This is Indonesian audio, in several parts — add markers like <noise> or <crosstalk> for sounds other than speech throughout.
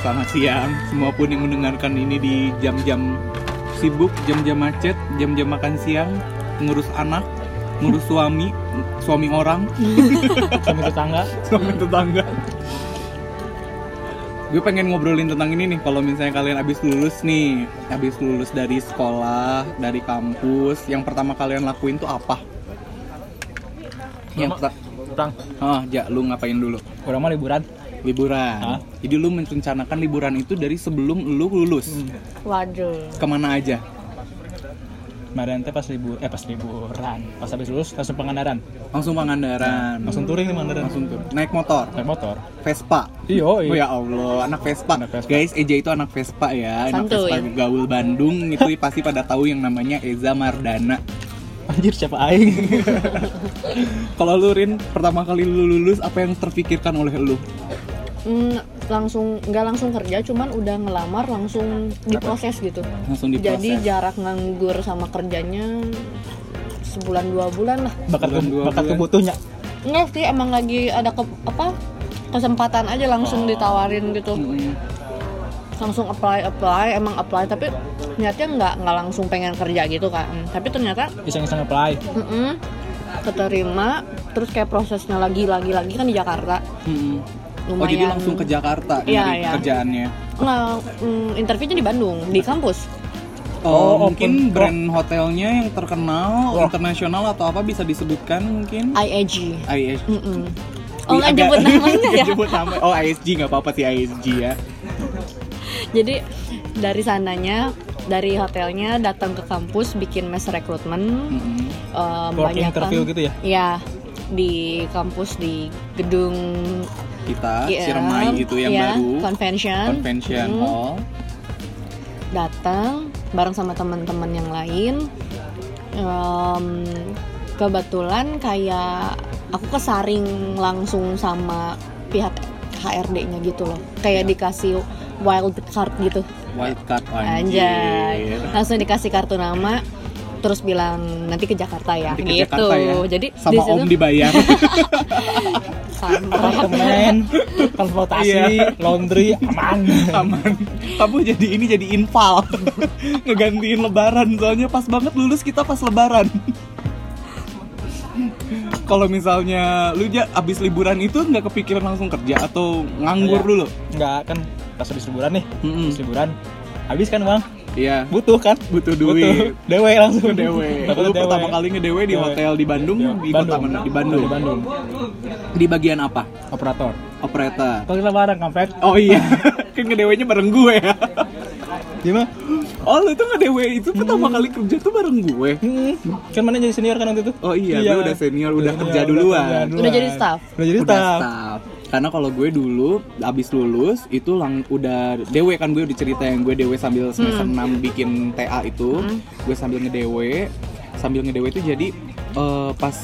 selamat siang, semua pun yang mendengarkan ini di jam-jam sibuk, jam-jam macet, jam-jam makan siang, ngurus anak, ngurus <laughs> suami, suami orang, <laughs> Sama tetangga. suami tetangga. Gue pengen ngobrolin tentang ini nih, kalau misalnya kalian abis lulus nih, abis lulus dari sekolah, dari kampus, yang pertama kalian lakuin tuh apa? Yang Pertama- pertama, Tang, oh, ja, lu ngapain dulu? orang mah liburan. Liburan. Hah? Jadi lu merencanakan liburan itu dari sebelum lu lulus. Waduh. Ke mana aja? Kemarin teh pas libur, eh pas liburan, pas habis lulus langsung Pangandaran, Langsung Pangandaran. langsung touring di Pangandaran, langsung tuh. Naik motor. naik motor. Vespa. Iyo, Oh ya Allah, anak Vespa. Anak Vespa. Guys, Eja itu anak Vespa ya. Anak Santuy. Vespa gaul Bandung itu <laughs> pasti pada tahu yang namanya Eza Mardana. Anjir siapa aing? <laughs> Kalau lu Rin, pertama kali lu lulus apa yang terpikirkan oleh lu? Hmm, langsung nggak langsung kerja, cuman udah ngelamar langsung diproses gitu. Langsung diproses. Jadi jarak nganggur sama kerjanya sebulan dua bulan lah. bakat Bulan ke, bakat kebutuhnya. Enggak sih, emang lagi ada ke, apa kesempatan aja langsung ditawarin gitu. Mm-mm. Langsung apply apply, emang apply tapi niatnya nggak nggak langsung pengen kerja gitu kan. Tapi ternyata Iseng-iseng apply. mm-mm, keterima, terus kayak prosesnya lagi lagi lagi kan di Jakarta. Mm-mm. Lumayan. Oh jadi langsung ke Jakarta Iya, nyari iya. kerjaannya. Nggak, mm, interviewnya di Bandung, di kampus. Oh, Oh, mungkin open. brand hotelnya yang terkenal Wah. internasional atau apa bisa disebutkan mungkin? IAG. ISG. Mm-mm. Oh nggak nyebut <laughs> namanya ya? Nama. Oh ISG nggak apa-apa sih ISG ya. Jadi dari sananya, dari hotelnya datang ke kampus bikin mes rekrutmen. Mm-mm. Um, Work banyak interview gitu ya? Ya di kampus di gedung Kita iya, Ciremai itu yang iya, baru convention. convention Hmm. hall. datang bareng sama teman-teman yang lain. Em, kebetulan kayak aku kesaring langsung sama pihak HRD-nya gitu loh. Kayak dikasih wild card gitu. Wildcard Anjay. anjir. Langsung dikasih kartu nama terus bilang nanti ke Jakarta ya Nanti ke gitu. Jakarta ya. Jadi Sama di situ Om dibayar. <laughs> sama. Apartemen, transportasi, Iya. laundry, aman. Aman. Kamu jadi ini jadi infal. <laughs> Ngegantiin lebaran soalnya pas banget lulus kita pas lebaran. Kalau misalnya lu ja abis liburan itu nggak kepikiran langsung kerja atau nganggur Iya. dulu? Enggak kan pas habis liburan nih, Mm-mm. habis liburan. Habis kan bang, Iya. butuh kan? Butuh duit. <laughs> Dewe langsung. Dapat Lu dewe. pertama kali ngedewe di Dewe. hotel di Bandung, Iya, di kota mana? Di Bandung. Di Bandung. Di bagian apa? Operator. Operator. Kalau kita bareng kampret, Oh iya, <laughs> kan ngedewenya bareng gue ya. gimana? Oh lu tuh ngedewe itu pertama kali kerja tuh bareng gue. Hmm, kan mana jadi senior kan waktu itu? Oh iya, gue udah senior, udah kerja udah duluan. kerja Udah jadi staff? Udah jadi udah staff. Karena kalau gue dulu abis lulus itu lang udah dewe kan gue udah cerita yang gue dewe sambil semester 6 bikin TA itu, gue sambil ngedewe, sambil ngedewe itu jadi eh, pas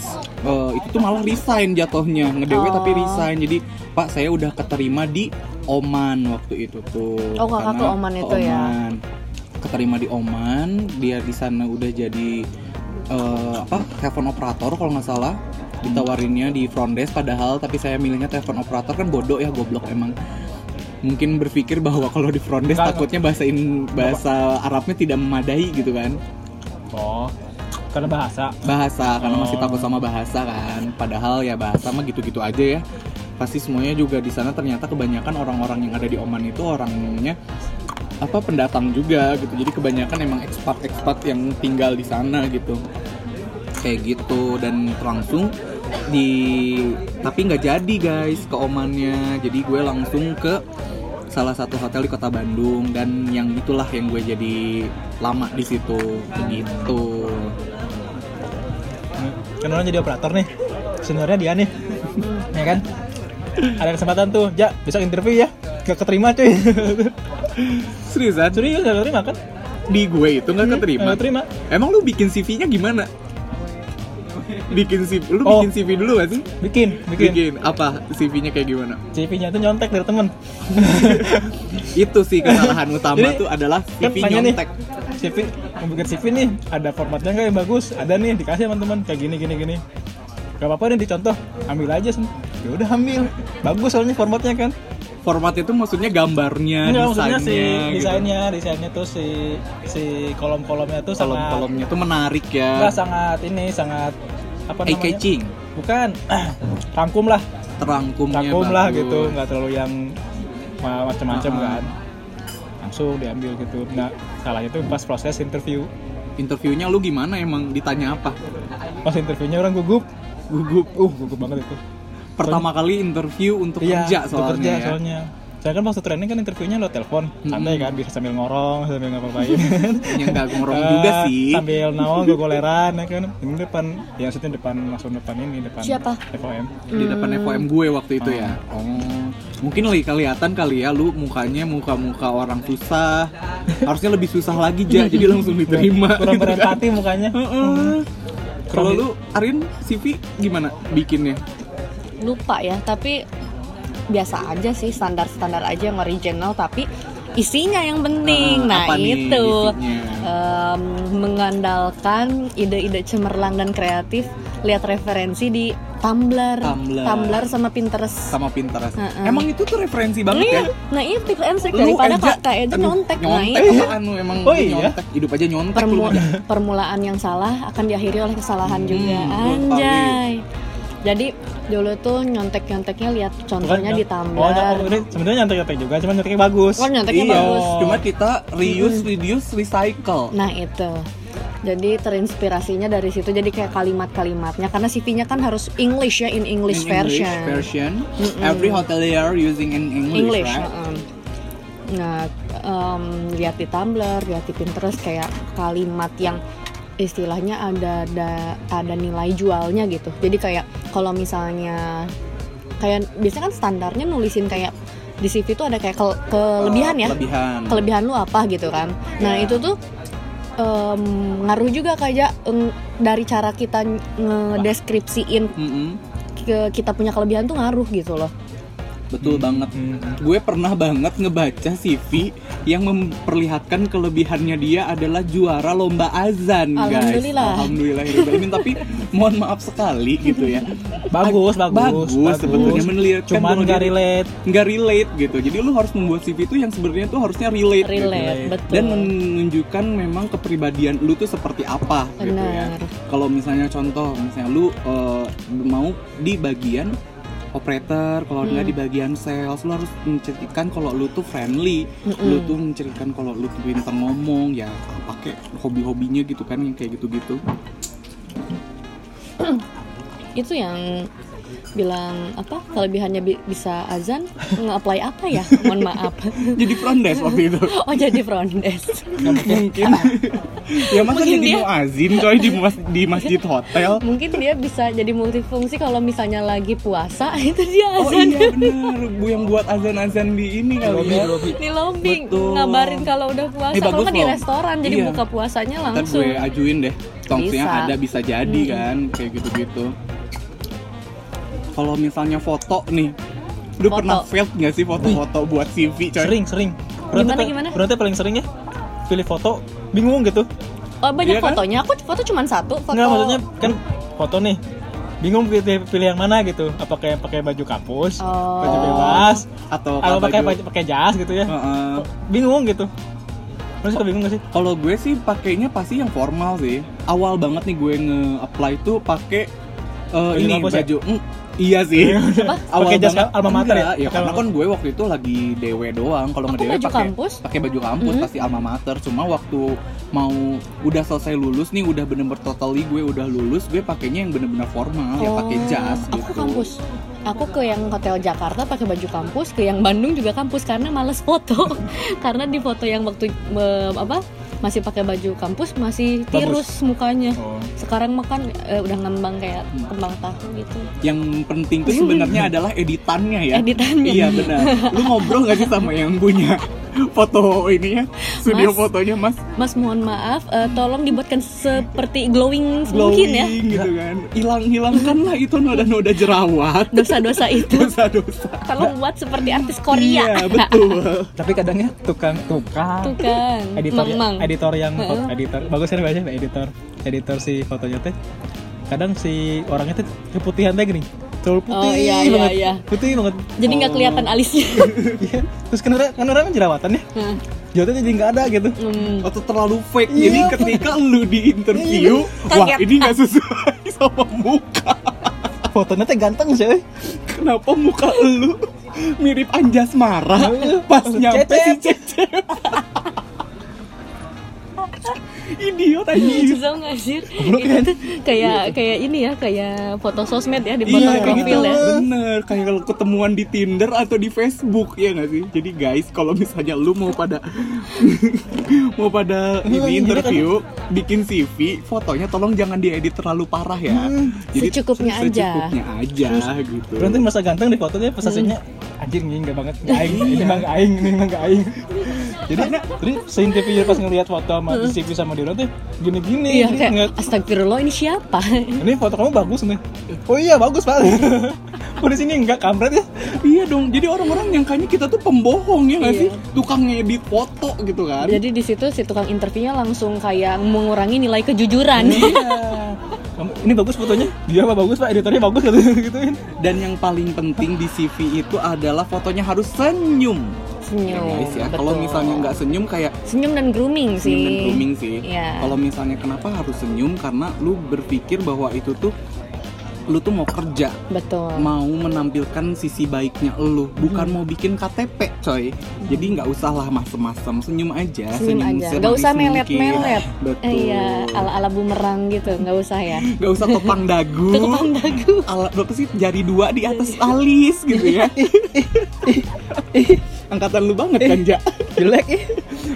eh, itu tuh malah resign jatuhnya ngedewe tapi Oh. resign jadi Pak saya udah keterima di Oman waktu itu tuh. Oh, kakak Karena ke Oman itu ya? Oman. Keterima di Oman, dia di sana udah jadi eh, apa telepon operator kalau nggak salah ditawarinnya di front desk padahal tapi saya milihnya telepon operator kan bodoh ya goblok emang. Mungkin berpikir bahwa kalau di front desk Nggak, takutnya bahasa in, bahasa Arabnya tidak memadai gitu kan. Oh, karena bahasa. bahasa karena masih Oh. takut sama bahasa kan. Padahal ya bahasa mah gitu-gitu aja ya. Pasti semuanya juga di sana ternyata kebanyakan orang-orang yang ada di Oman itu orangnya apa pendatang juga gitu. Jadi kebanyakan emang ekspat ekspat yang tinggal di sana gitu. Kayak gitu dan langsung di tapi nggak jadi guys ke Omannya jadi gue langsung ke salah satu hotel di kota Bandung dan yang itulah yang gue jadi lama di situ begitu Kan orang jadi operator nih. Seniornya dia nih. ya kan? Ada kesempatan tuh, ja, besok interview ya. Gak keterima cuy. seriusan Serius gak keterima kan? di gue itu nggak keterima. Gak keterima. Emang lu bikin CV-nya gimana? Bikin CV, lu Oh. bikin CV dulu gak sih? Bikin, bikin. Bikin apa? CV-nya kayak gimana? CV-nya tuh nyontek dari temen. <laughs> Itu sih kesalahan <laughs> utama Jadi, tuh adalah kan CV nih, nyontek. CV, mau bikin CV nih, ada formatnya nggak yang bagus? Ada nih, dikasih sama teman kayak gini, gini, gini. Gak apa-apa nih dicontoh, ambil aja. Sen. Ya udah ambil, bagus soalnya formatnya kan. Formatnya itu maksudnya gambarnya, maksudnya desainnya, si gitu. desainnya, desainnya tuh si si kolom-kolomnya tuh sangat kolom-kolomnya tuh menarik ya. enggak sangat ini sangat apa Eye namanya? catching, Bukan, <clears throat> rangkum lah, terangkumnya rangkum lah gitu, nggak terlalu yang ma- macem-macem Ah. kan. Langsung diambil gitu. Nah, salahnya tuh pas proses interview. Interviewnya lu gimana emang ditanya apa? Pas interviewnya orang gugup, Gugup. uh gugup banget itu. Pertama kali interview untuk Iya, kerja untuk soalnya. kerja ya. soalnya. Saya kan waktu training kan interviewnya lo telepon, santai kan, bisa sambil ngorong, sambil ngapain. <laughs> Ya nggak ngorong Ah, juga sih. Sambil nawang gogoleran ya kan. Ini depan, ya maksudnya depan langsung depan ini depan Siapa? FOM. di depan Hmm. FOM gue waktu itu ya. Oh, mungkin li kelihatan kali ya lu mukanya muka-muka orang susah. Harusnya lebih susah lagi ja, <laughs> jadi langsung diterima. Kurang gitu kan. berempati mukanya. Heeh. Kalau Kurang- lu Arin CV gimana bikinnya? Lupa ya tapi biasa aja sih standar-standar aja yang original tapi isinya yang penting Ah, nah itu? Em, mengandalkan ide-ide cemerlang dan kreatif lihat referensi di Tumblr, Tumblr. sama Pinterest Sama Pinterest. Heeh. Emang itu tuh referensi banget iya, ya? nah ini tips and trick daripada kak kak aja aduh, nyontek, nah nyontek itu apaan emang Oh iya? nyontek hidup aja nyontek lu Permu- aja. permulaan yang salah akan diakhiri oleh kesalahan Hmm, juga anjay jadi dulu tuh nyontek-nyonteknya lihat contohnya di Tumblr Oh, oh, ini sebenarnya nyantai-nyantai juga, cuma nyantai bagus. Oh, nyonteknya Iya, bagus cuma kita reuse, reduce, recycle. Nah itu jadi terinspirasinya dari situ jadi kayak kalimat-kalimatnya karena CV-nya kan harus English ya in English, In version. version. Mm-mm. Every hotelier using in English, English. right? heeh. Nah em, lihat di Tumblr, lihat di Pinterest kayak kalimat yang istilahnya ada ada ada nilai jualnya gitu. Jadi kayak kalau misalnya kayak biasanya kan standarnya nulisin kayak di CV itu ada kayak ke- kelebihan ya. Kelebihan. kelebihan lu apa gitu kan nah Ya. itu tuh em, ngaruh juga kayak dari cara kita ngedeskripsiin Mm-mm. ke kita punya kelebihan tuh ngaruh gitu loh Betul banget. Hmm. Gue pernah banget ngebaca CV yang memperlihatkan kelebihannya dia adalah juara lomba azan, guys. Alhamdulillah. Alhamdulillahirobbilalamin. Tapi mohon maaf sekali gitu ya. Bagus, Ag- bagus, bagus, sebetulnya menelihatkan Cuman nggak relate. nggak relate gitu. Jadi lu harus membuat CV itu yang sebenarnya tuh harusnya relate, gitu. relate betul dan menunjukkan memang kepribadian lu tuh seperti apa gitu ya. benar Kalau misalnya contoh, misalnya lu eh, mau di bagian operator, kalau Hmm. di bagian sales, lu harus menceritakan kalau lu tuh friendly, Mm-mm. lu tuh menceritakan kalau lu tuh pintar ngomong, ya pakai hobi-hobinya gitu kan yang kayak gitu-gitu. itu yang bilang apa kelebihannya bi- bisa azan nge-apply apa ya mohon maaf <laughs> Jadi front desk waktu itu. <laughs> oh jadi front desk Mungkin. ya masa Mungkin jadi dia- muazin coy di mas- di masjid hotel. mungkin dia bisa jadi multifungsi kalau misalnya lagi puasa <laughs> itu dia Oh azan iya benar, bu yang buat azan-azan di ini kali ya. di lobby Betul. ngabarin kalau udah puasa Eh, kalau nggak di restoran jadi Iya. buka puasanya Ntar langsung gue ajuin deh, tongsnya Bisa. ada bisa jadi Mm-mm. kan, kayak gitu-gitu. Kalau misalnya foto nih, lu Foto. pernah failed nggak sih foto-foto buat CV coy? Sering, sering. Gimana, tuh- gimana? Berarti paling sering ya pilih foto bingung gitu. oh banyak Iya kan? fotonya aku foto cuma satu foto Enggak maksudnya kan foto nih bingung pilih, pilih yang mana gitu apa kayak pakai baju kampus Oh. baju bebas Atau atau pakai baju- pakai pakai jas gitu ya Heeh. bingung gitu Lu suka bingung gak sih? Kalau gue sih pakainya pasti yang formal sih. Awal banget nih gue nge-apply tuh pakai Baju ini kampus ya? Iya sih. Pakai jas banget- alma mater ya? Ya karena kan gue waktu itu lagi DW doang. Kalau Aku baju pakai kampus. pakai baju kampus Mhm. pasti alma mater. Cuma waktu mau udah selesai lulus nih, udah bener-bener totally gue udah lulus, gue pakainya yang bener-bener formal, ya pakai Oh, jas aku gitu. ke kampus aku ke yang hotel Jakarta pakai baju kampus ke yang Bandung juga kampus karena males foto <laughs> karena di foto yang waktu me- apa masih pakai baju kampus masih tirus mukanya Oh. sekarang makan udah ngembang kayak kembang tahu gitu Yang penting tuh sebenarnya <laughs> adalah editannya ya. editannya Iya benar. Lu ngobrol gak sih sama yang punya foto ini ya? Studio Mas. fotonya Mas Mas mohon maaf eh, tolong dibuatkan seperti glowing, glowing mungkin ya gitu kan. Hilang-hilangkanlah itu noda-noda <laughs> jerawat. dosa-dosa itu Dosa-dosa. tolong buat seperti artis Korea Iya, betul. <laughs> Tapi kadangnya tukang tukang kan mang editor yang Heeh. editor. Bagus kan baca editor. Editor si fotonya teh kadang si orangnya teh keputihan teh gini. Terlalu putih Oh, iya, iya, banget. iya. putih banget. Jadi nggak Oh. kelihatan alisnya. <laughs> Iya. terus kan orang kan orang jerawatan ya. Jerawatan jadi nggak ada gitu. Hmm. atau terlalu fake. Iya, jadi ketika lu di interview Iya, wah ini nggak sesuai <laughs> sama muka. Fotonya teh ganteng sih kenapa muka lu mirip Anjas Marah pas nyampe si Cecep <laughs> idiot anjir Susah nggak sih? Goblok Itu kan? kayak kayak ini ya, kayak foto sosmed ya di Iya foto kayak gitu profil ya. Bener Kayak kalau ketemuan di Tinder atau di Facebook ya nggak sih Jadi guys kalau misalnya lu mau pada <laughs> Mau pada Iya, ini interview Bikin CV Fotonya tolong jangan diedit terlalu parah ya Jadi Secukupnya aja. Secukupnya aja gitu berarti masa ganteng di fotonya pas aslinya anjir ini enggak banget <laughs> nggak aing ini nggak aing ini nggak aing jadi jadi seinterview pas ngelihat foto sama di CV sama dia tuh gini-gini Iya kayak ngeliat, astagfirullah ini siapa? <laughs> ini foto kamu bagus nih. Oh iya bagus pak. <laughs> Oh di sini enggak kampret ya? Iya dong. Jadi orang-orang nyangkanya kita tuh pembohong ya nggak Iya. sih? Tukang ngedit foto gitu kan? Jadi di situ si tukang interviewnya langsung kayak mengurangi nilai kejujuran. iya. Ini bagus fotonya? Dia apa bagus pak. Editornya bagus <laughs> gitu gituin Dan yang paling penting di CV itu adalah fotonya harus senyum Senyum. Ya ya, kalau misalnya nggak senyum kayak senyum dan grooming sih. senyum dan grooming sih. Iya. Kalau misalnya kenapa harus senyum karena lu berpikir bahwa itu tuh lu tuh mau kerja, Betul. mau menampilkan sisi baiknya lu, bukan mau bikin KTP, coy. Jadi nggak usah lah masem-masem, senyum aja, senyum aja. semanis Gak usah melet-melet. Betul. Eh, Iya, ala-ala bumerang gitu, nggak usah ya. <laughs> Gak usah topang dagu. Tukang dagu. Ala berapa sih jari dua di atas <laughs> alis gitu ya. <laughs> Angkatan lu banget kan, Ja? <laughs> jelek ih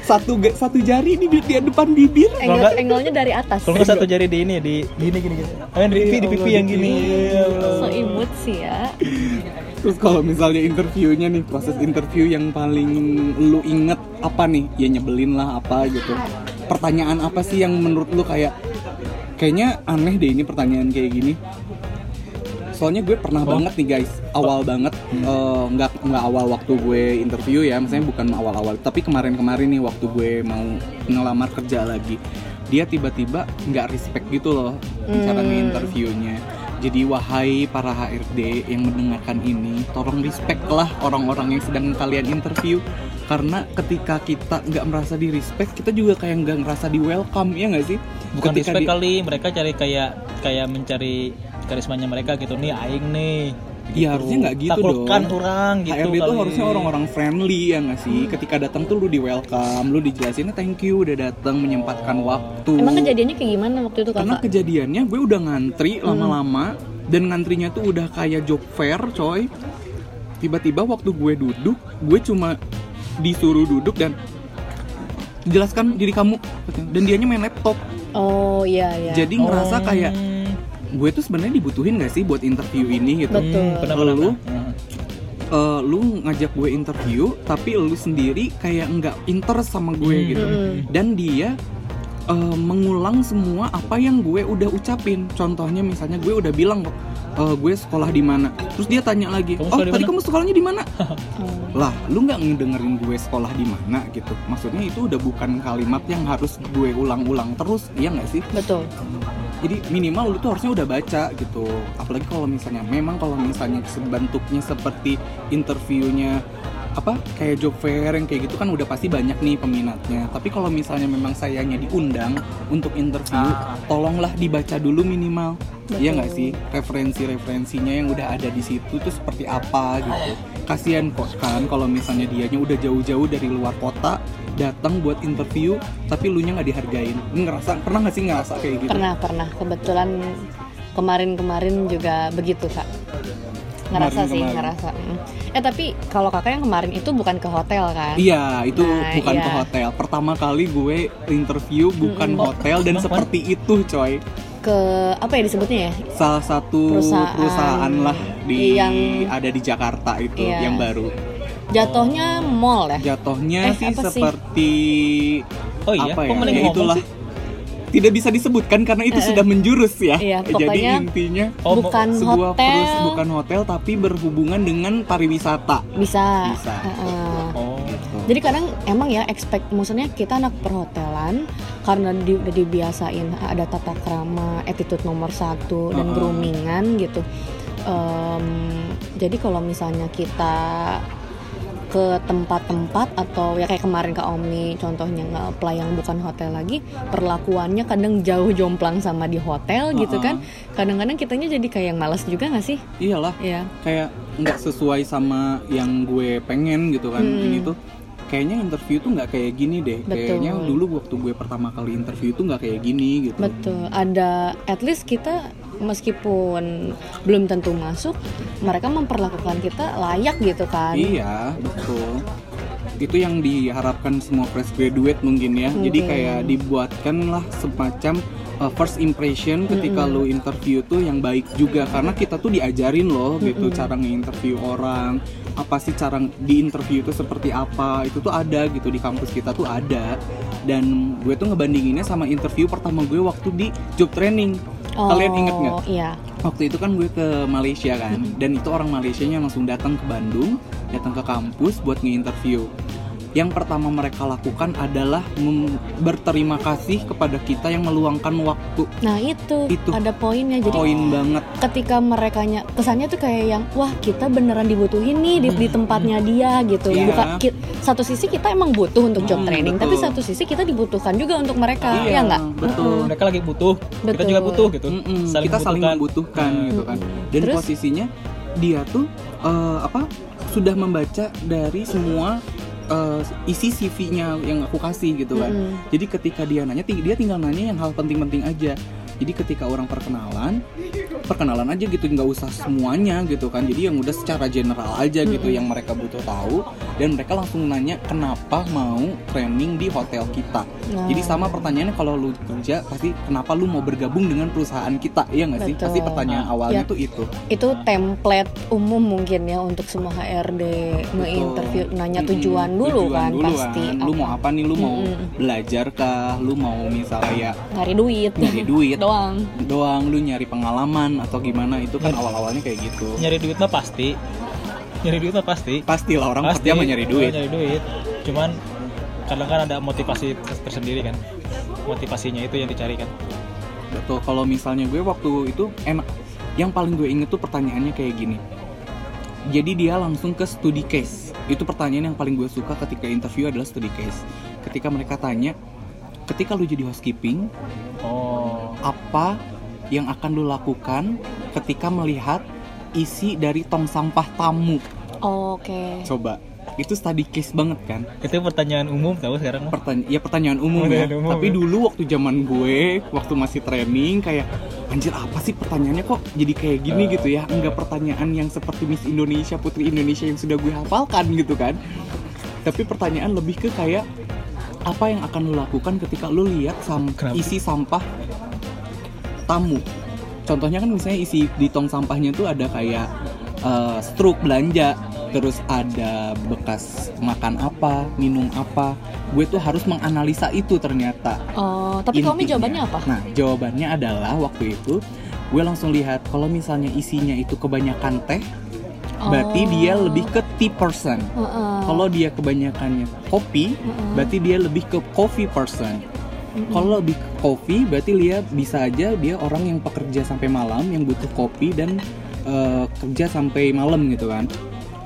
Satu satu jari di, di depan bibir. Nggak- angle-nya dari atas. kalau nggak satu jari di ini di gini gini gini yang di pipi di pipi yang gini ya Allah. So imut sih ya. Terus kalau misalnya interviewnya nih, proses interview yang paling lu inget apa nih? Ya nyebelin lah apa gitu. Pertanyaan apa sih yang menurut lu kayak kayaknya aneh deh ini pertanyaan kayak gini. Soalnya gue pernah banget nih guys, awal banget eh, nggak nggak awal waktu gue interview ya, misalnya bukan awal-awal, tapi kemarin-kemarin nih waktu gue mau ngelamar kerja lagi, dia tiba-tiba nggak respect gitu loh cara Hmm. interviewnya. Jadi wahai para HRD yang mendengarkan ini, tolong respect lah orang-orang yang sedang kalian interview karena ketika kita nggak merasa di respect, kita juga kayak nggak ngerasa di welcome ya nggak sih? bukan Ketika respect di- kali mereka cari kayak kayak mencari karismanya mereka gitu nih aing nih Iya, harusnya nggak gitu Taklukkan dong. orang gitu HRD itu harusnya orang-orang friendly ya nggak sih? Ketika datang tuh lu di welcome, lu dijelasin thank you udah datang menyempatkan waktu. Emang kejadiannya kayak gimana waktu itu Karena kakak? kejadiannya gue udah ngantri Hmm. lama-lama dan ngantrinya tuh udah kayak job fair, coy. Tiba-tiba waktu gue duduk, gue cuma disuruh duduk dan jelaskan diri kamu dan dianya main laptop. Oh iya iya. Jadi ngerasa Oh. kayak gue tuh sebenarnya dibutuhin gak sih buat interview ini gitu. Betul. Hmm, pernah pernah. eh, lu ngajak gue interview tapi lu sendiri kayak nggak interest sama gue Hmm. gitu dan dia eh, mengulang semua apa yang gue udah ucapin contohnya misalnya gue udah bilang eh, gue sekolah di mana terus dia tanya lagi Kamu oh tadi mana?" kamu sekolahnya di mana <laughs> Oh. lah lu nggak ngedengerin gue sekolah di mana gitu maksudnya itu udah bukan kalimat yang harus gue ulang-ulang terus iya nggak sih Betul. Jadi minimal lu tuh harusnya udah baca gitu. Apalagi kalau misalnya memang kalau misalnya bentuknya seperti interviewnya apa kayak job fair yang kayak gitu kan udah pasti banyak nih peminatnya. Tapi kalau misalnya memang sayanya diundang untuk interview Ah. tolonglah dibaca dulu minimal. Betul. Iya nggak sih? Referensi-referensinya yang udah ada di situ tuh seperti apa gitu kasihan kok kan kalau misalnya dianya udah jauh-jauh dari luar kota datang buat interview tapi lu nya nggak dihargain Lu ngerasa pernah nggak sih ngerasa kayak gitu Pernah pernah kebetulan kemarin-kemarin juga begitu kak. Ngerasa sih Kemarin-kemarin. ngerasa. Mm. Eh tapi kalau kakak yang kemarin itu bukan ke hotel kan? Iya, itu Nah, bukan iya. ke hotel. Pertama kali gue interview bukan Mm-mm. hotel dan seperti itu, coy. Ke apa ya disebutnya ya? Salah satu Perusahaan perusahaan, lah di yang- ada di Jakarta itu Iya. yang baru. Jatuhnya mall ya? Jatuhnya Eh, sih apa sih? seperti oh iya apa ya? ya itulah. sih? Tidak bisa disebutkan karena itu Eh, eh. sudah menjurus ya. Iya, Jadi pokoknya intinya Oh, bukan sebuah hotel. perus bukan hotel tapi berhubungan dengan pariwisata. Bisa. Bisa. Heeh. oh Gitu. Jadi kadang emang ya expect maksudnya kita anak perhotelan karena di, udah dibiasain ada tata krama, attitude nomor satu dan Heeh. groomingan gitu. em, jadi kalau misalnya kita ke tempat-tempat atau ya kayak kemarin ke Omni contohnya nggak apply yang bukan hotel lagi perlakuannya kadang jauh jomplang sama di hotel gitu Uh-uh. kan kadang-kadang kitanya jadi kayak yang malas juga nggak sih iyalah ya kayak nggak sesuai sama yang gue pengen gitu kan Hmm. ini tuh kayaknya interview tuh nggak kayak gini deh. Betul. kayaknya dulu waktu gue pertama kali interview tuh nggak kayak gini gitu. Betul. Ada at least kita meskipun belum tentu masuk mereka memperlakukan kita layak gitu kan. Iya betul. Itu yang diharapkan semua fresh graduate mungkin ya. Jadi Mungkin. kayak dibuatkanlah semacam uh, first impression ketika lo interview tuh yang baik juga. Karena kita tuh diajarin loh gitu cara nge-interview orang apa sih cara di interview itu seperti apa itu tuh ada gitu di kampus kita tuh ada. Dan gue tuh ngebandinginnya sama interview pertama gue waktu di job training. Kalian inget nggak? Oh, iya. Waktu itu kan gue ke Malaysia kan dan itu orang Malaysianya langsung datang ke Bandung datang ke kampus buat nge-interview yang pertama mereka lakukan adalah mem- berterima kasih kepada kita yang meluangkan waktu. Nah itu, Itu. ada poinnya jadi poin banget. ketika mereka kesannya tuh kayak yang wah kita beneran dibutuhin nih di, di tempatnya dia gitu. Iya. bukan ki- satu sisi kita emang butuh untuk job Hmm, training betul. tapi satu sisi kita dibutuhkan juga untuk mereka ya nggak? betul. Mereka lagi butuh kita Betul. juga butuh gitu. Mm-mm, kita saling membutuhkan. gitu kan. Dan Terus? posisinya dia tuh eh, apa sudah membaca dari semua eh, isi CV-nya yang aku kasih gitu kan Mm-mm. jadi ketika dia nanya dia tinggal nanya yang hal penting-penting aja jadi ketika orang perkenalan perkenalan aja gitu nggak usah semuanya gitu kan. Jadi yang udah secara general aja gitu yang mereka butuh tahu dan mereka langsung nanya kenapa mau training di hotel kita? Nah. jadi sama pertanyaannya kalau lu kerja pasti kenapa lu mau bergabung dengan perusahaan kita? Iya nggak sih? Betul. pasti pertanyaan awalnya Ya. tuh itu. Itu template umum mungkin ya untuk semua HRD nge-interview nanya tujuan dulu tujuan kan dulu pasti kan. lu mau apa nih? Lu mau Mm-mm. belajar kah? Lu mau misalnya ya nyari duit. nyari duit <laughs> doang. Doang lu nyari pengalaman atau gimana itu kan awal-awalnya kayak gitu. Nyari duit mah pasti. Nyari duit mah pasti. Pastilah orang pasti. sama nyari duit. Nyari duit. Cuman kadang kan ada motivasi tersendiri kan. Motivasinya itu yang dicari kan. Betul kalau misalnya gue waktu itu enak. Yang paling gue inget tuh pertanyaannya kayak gini. Jadi dia langsung ke studi case. Itu pertanyaan yang paling gue suka ketika interview adalah studi case. Ketika mereka tanya ketika lu jadi housekeeping? Oh apa yang akan lu lakukan ketika melihat isi dari tong sampah tamu oke coba itu study case banget kan itu pertanyaan umum tahu sekarang Pertanya ya pertanyaan umum ya. Pertanyaan umum, Tapi ya. dulu waktu zaman gue, waktu masih training kayak anjir apa sih pertanyaannya kok jadi kayak gini Eh. gitu ya? Enggak pertanyaan yang seperti Miss Indonesia, Putri Indonesia yang sudah gue hafalkan gitu kan. Tapi pertanyaan lebih ke kayak apa yang akan lo lakukan ketika lo lihat sam Kenapa? isi sampah tamu. Contohnya kan misalnya isi di tong sampahnya tuh ada kayak eh, struk belanja, terus ada bekas makan apa, minum apa. Gue tuh harus menganalisa itu ternyata. oh tapi kamu Intinya. jawabannya apa Nah, jawabannya adalah waktu itu gue langsung lihat kalau misalnya isinya itu kebanyakan teh, berarti Oh. dia lebih ke tea person. Heeh. Kalau dia kebanyakannya kopi, Heeh. berarti dia lebih ke coffee person. Kalau lebih kopi, berarti dia bisa aja dia orang yang pekerja sampai malam yang butuh kopi dan eh, kerja sampai malam gitu kan.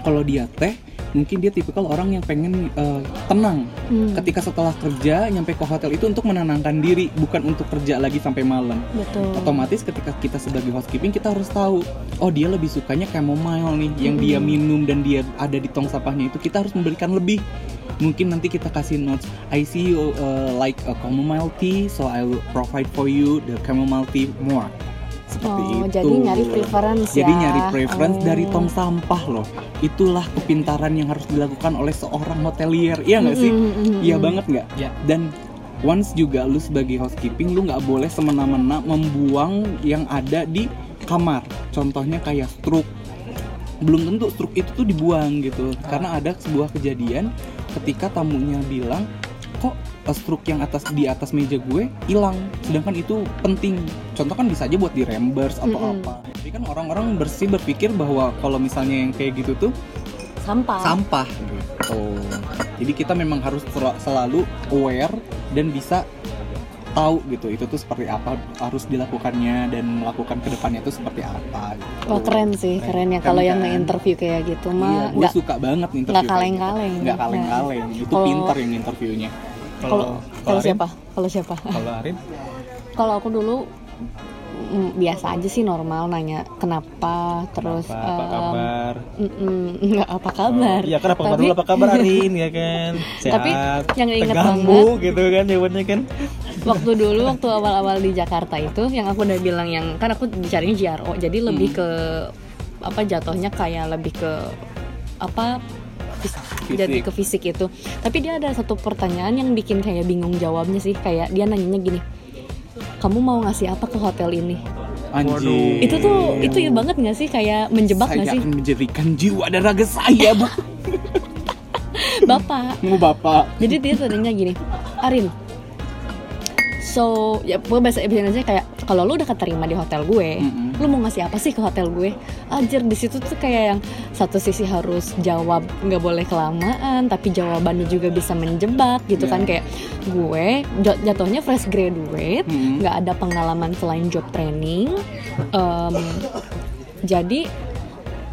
Kalau dia teh, mungkin dia tipikal orang yang pengen eh, tenang. Hmm, Ketika setelah kerja nyampe ke hotel itu untuk menenangkan diri, bukan untuk kerja lagi sampai malam. betul Otomatis ketika kita sebagai housekeeping kita harus tahu, oh dia lebih sukanya chamomile nih, yang dia minum dan dia ada di tong sampahnya itu kita harus memberikan lebih. Mungkin nanti kita kasih notes, I see you uh, like a chamomile tea, so I will provide for you the chamomile tea more. Seperti Oh, itu. jadi nyari preference Jadi ya. nyari preference Oh. dari tong sampah loh. Itulah kepintaran yang harus dilakukan oleh seorang hotelier, iya nggak sih? Mm, mm, mm, Iya banget nggak? Ya. Dan once juga lu sebagai housekeeping lu nggak boleh semena-mena membuang yang ada di kamar. Contohnya kayak struk. Belum tentu struk itu tuh dibuang gitu. Karena ada sebuah kejadian ketika tamunya bilang kok eh, struk yang atas di atas meja gue hilang sedangkan itu penting contoh kan bisa aja buat di reimburse atau Mm-mm. apa tapi kan orang-orang bersih berpikir bahwa kalau misalnya yang kayak gitu tuh sampah sampah gitu. Jadi kita memang harus sel- selalu aware dan bisa tahu gitu itu tuh seperti apa harus dilakukannya dan melakukan ke depannya tuh seperti apa gitu. Wah keren sih, keren ya Keren kalau yang kan? nge-interview kayak gitu Iya, mah gue nggak suka banget nih interview nggak kayak kaleng-kaleng. gitu. nggak kaleng-kaleng itu Kalau- pinter yang interviewnya kalau siapa? Kalau siapa? Kalau Arin, Kalau aku dulu mm, biasa aja sih normal nanya kenapa terus apa, apa kabar? mm-mm, nggak apa kabar. Iya kan apa kabar dulu apa kabar Arin ya kan? Sehat. Tapi yang inget Teganggu gitu kan jawabannya kan. waktu dulu waktu awal-awal di Jakarta itu yang aku udah bilang yang kan aku dicarinya JRO jadi lebih Hmm. ke apa jatuhnya kayak lebih ke apa fis- Fisik. jadi ke fisik itu tapi dia ada satu pertanyaan yang bikin kayak bingung jawabnya sih kayak dia nanyanya gini kamu mau ngasih apa ke hotel ini? Anjir itu tuh itu ya banget nggak sih? Kayak menjebak saya nggak sih? akan menjadikan jiwa dan raga saya bu. <laughs> Bapak. Mau bapak. Jadi dia tadinya gini Arin so ya gue bahasa Indonesia kayak kalau lu udah keterima di hotel gue Mm-mm. lu mau ngasih apa sih ke hotel gue ajar di situ tuh kayak yang satu sisi harus jawab nggak boleh kelamaan tapi jawabannya juga bisa menjebak gitu Iya. kan kayak gue jat- jatuhnya fresh graduate nggak ada pengalaman selain job training Em, jadi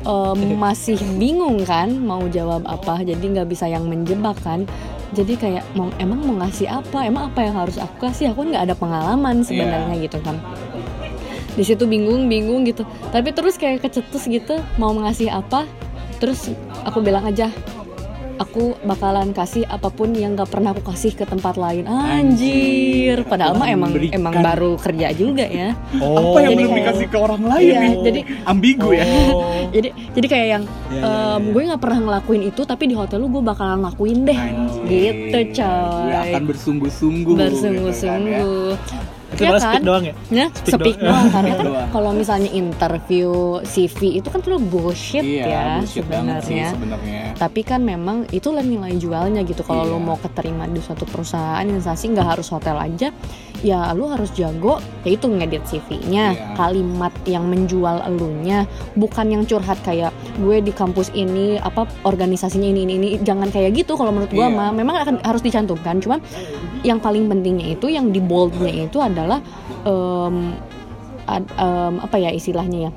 em, masih bingung kan mau jawab apa jadi nggak bisa yang menjebak kan jadi kayak mau, emang mau ngasih apa? Emang apa yang harus aku kasih? Aku nggak ada pengalaman sebenarnya gitu kan. Di situ bingung bingung gitu. Tapi terus kayak kecetus gitu mau ngasih apa? Terus aku bilang aja aku bakalan kasih apa pun yang gak pernah aku kasih ke tempat lain anjir padahal mah emang emang baru kerja juga ya Oh. apa yang jadi belum kayak- dikasih ke orang lain Iya, nih jadi ambigu ya Oh. jadi jadi kayak yang Iya, iya, em, iya. gue nggak pernah ngelakuin itu tapi di hotel lu gue bakalan lakuin deh Anjir. gitu gue coy akan bersungguh-sungguh gitu kan, ya. Itu Ya malah kan? speak doang ya? Ya, Speak speak doang. doang karena kan <laughs> kalau misalnya interview CV itu kan tuh bullshit iya ya bullshit banget sih sebenarnya. Tapi kan memang itulah nilai jualnya gitu. Kalau Iya. lo mau keterima di suatu perusahaan instansi nggak harus hotel aja, ya lo harus jago ya itu ngedit CV-nya, Iya. kalimat yang menjual elunya, bukan yang curhat kayak gue di kampus ini apa organisasinya ini ini ini. Jangan kayak gitu kalau menurut gua Iya. mah. Memang akan harus dicantumkan, cuman yang paling pentingnya itu yang di boldnya itu adalah em, ad- em, apa ya istilahnya ya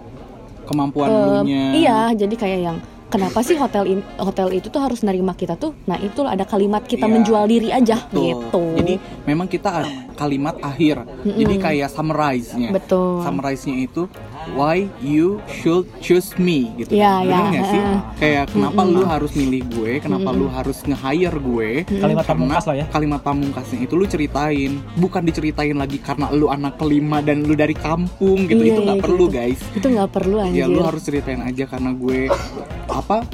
kemampuan nya iya jadi kayak yang kenapa sih hotel in- hotel itu tuh harus nerima kita tuh nah itu ada kalimat kita Iya. menjual diri aja Betul. gitu Jadi memang kita ada kalimat akhir. Jadi kayak summarize-nya. betul Summarize-nya itu why you should choose me gitu. Iya, Bener iya, nggak sih? Kayak kenapa lu harus milih gue, kenapa lu harus nge-hire gue? Kalimat Karena pamungkas lah ya. Kalimat pamungkasnya itu lu ceritain, bukan diceritain lagi karena lu anak kelima dan lu dari kampung gitu. Iya, itu nggak iya, perlu, gitu. guys. itu nggak perlu anjir Ya lu harus ceritain aja karena gue apa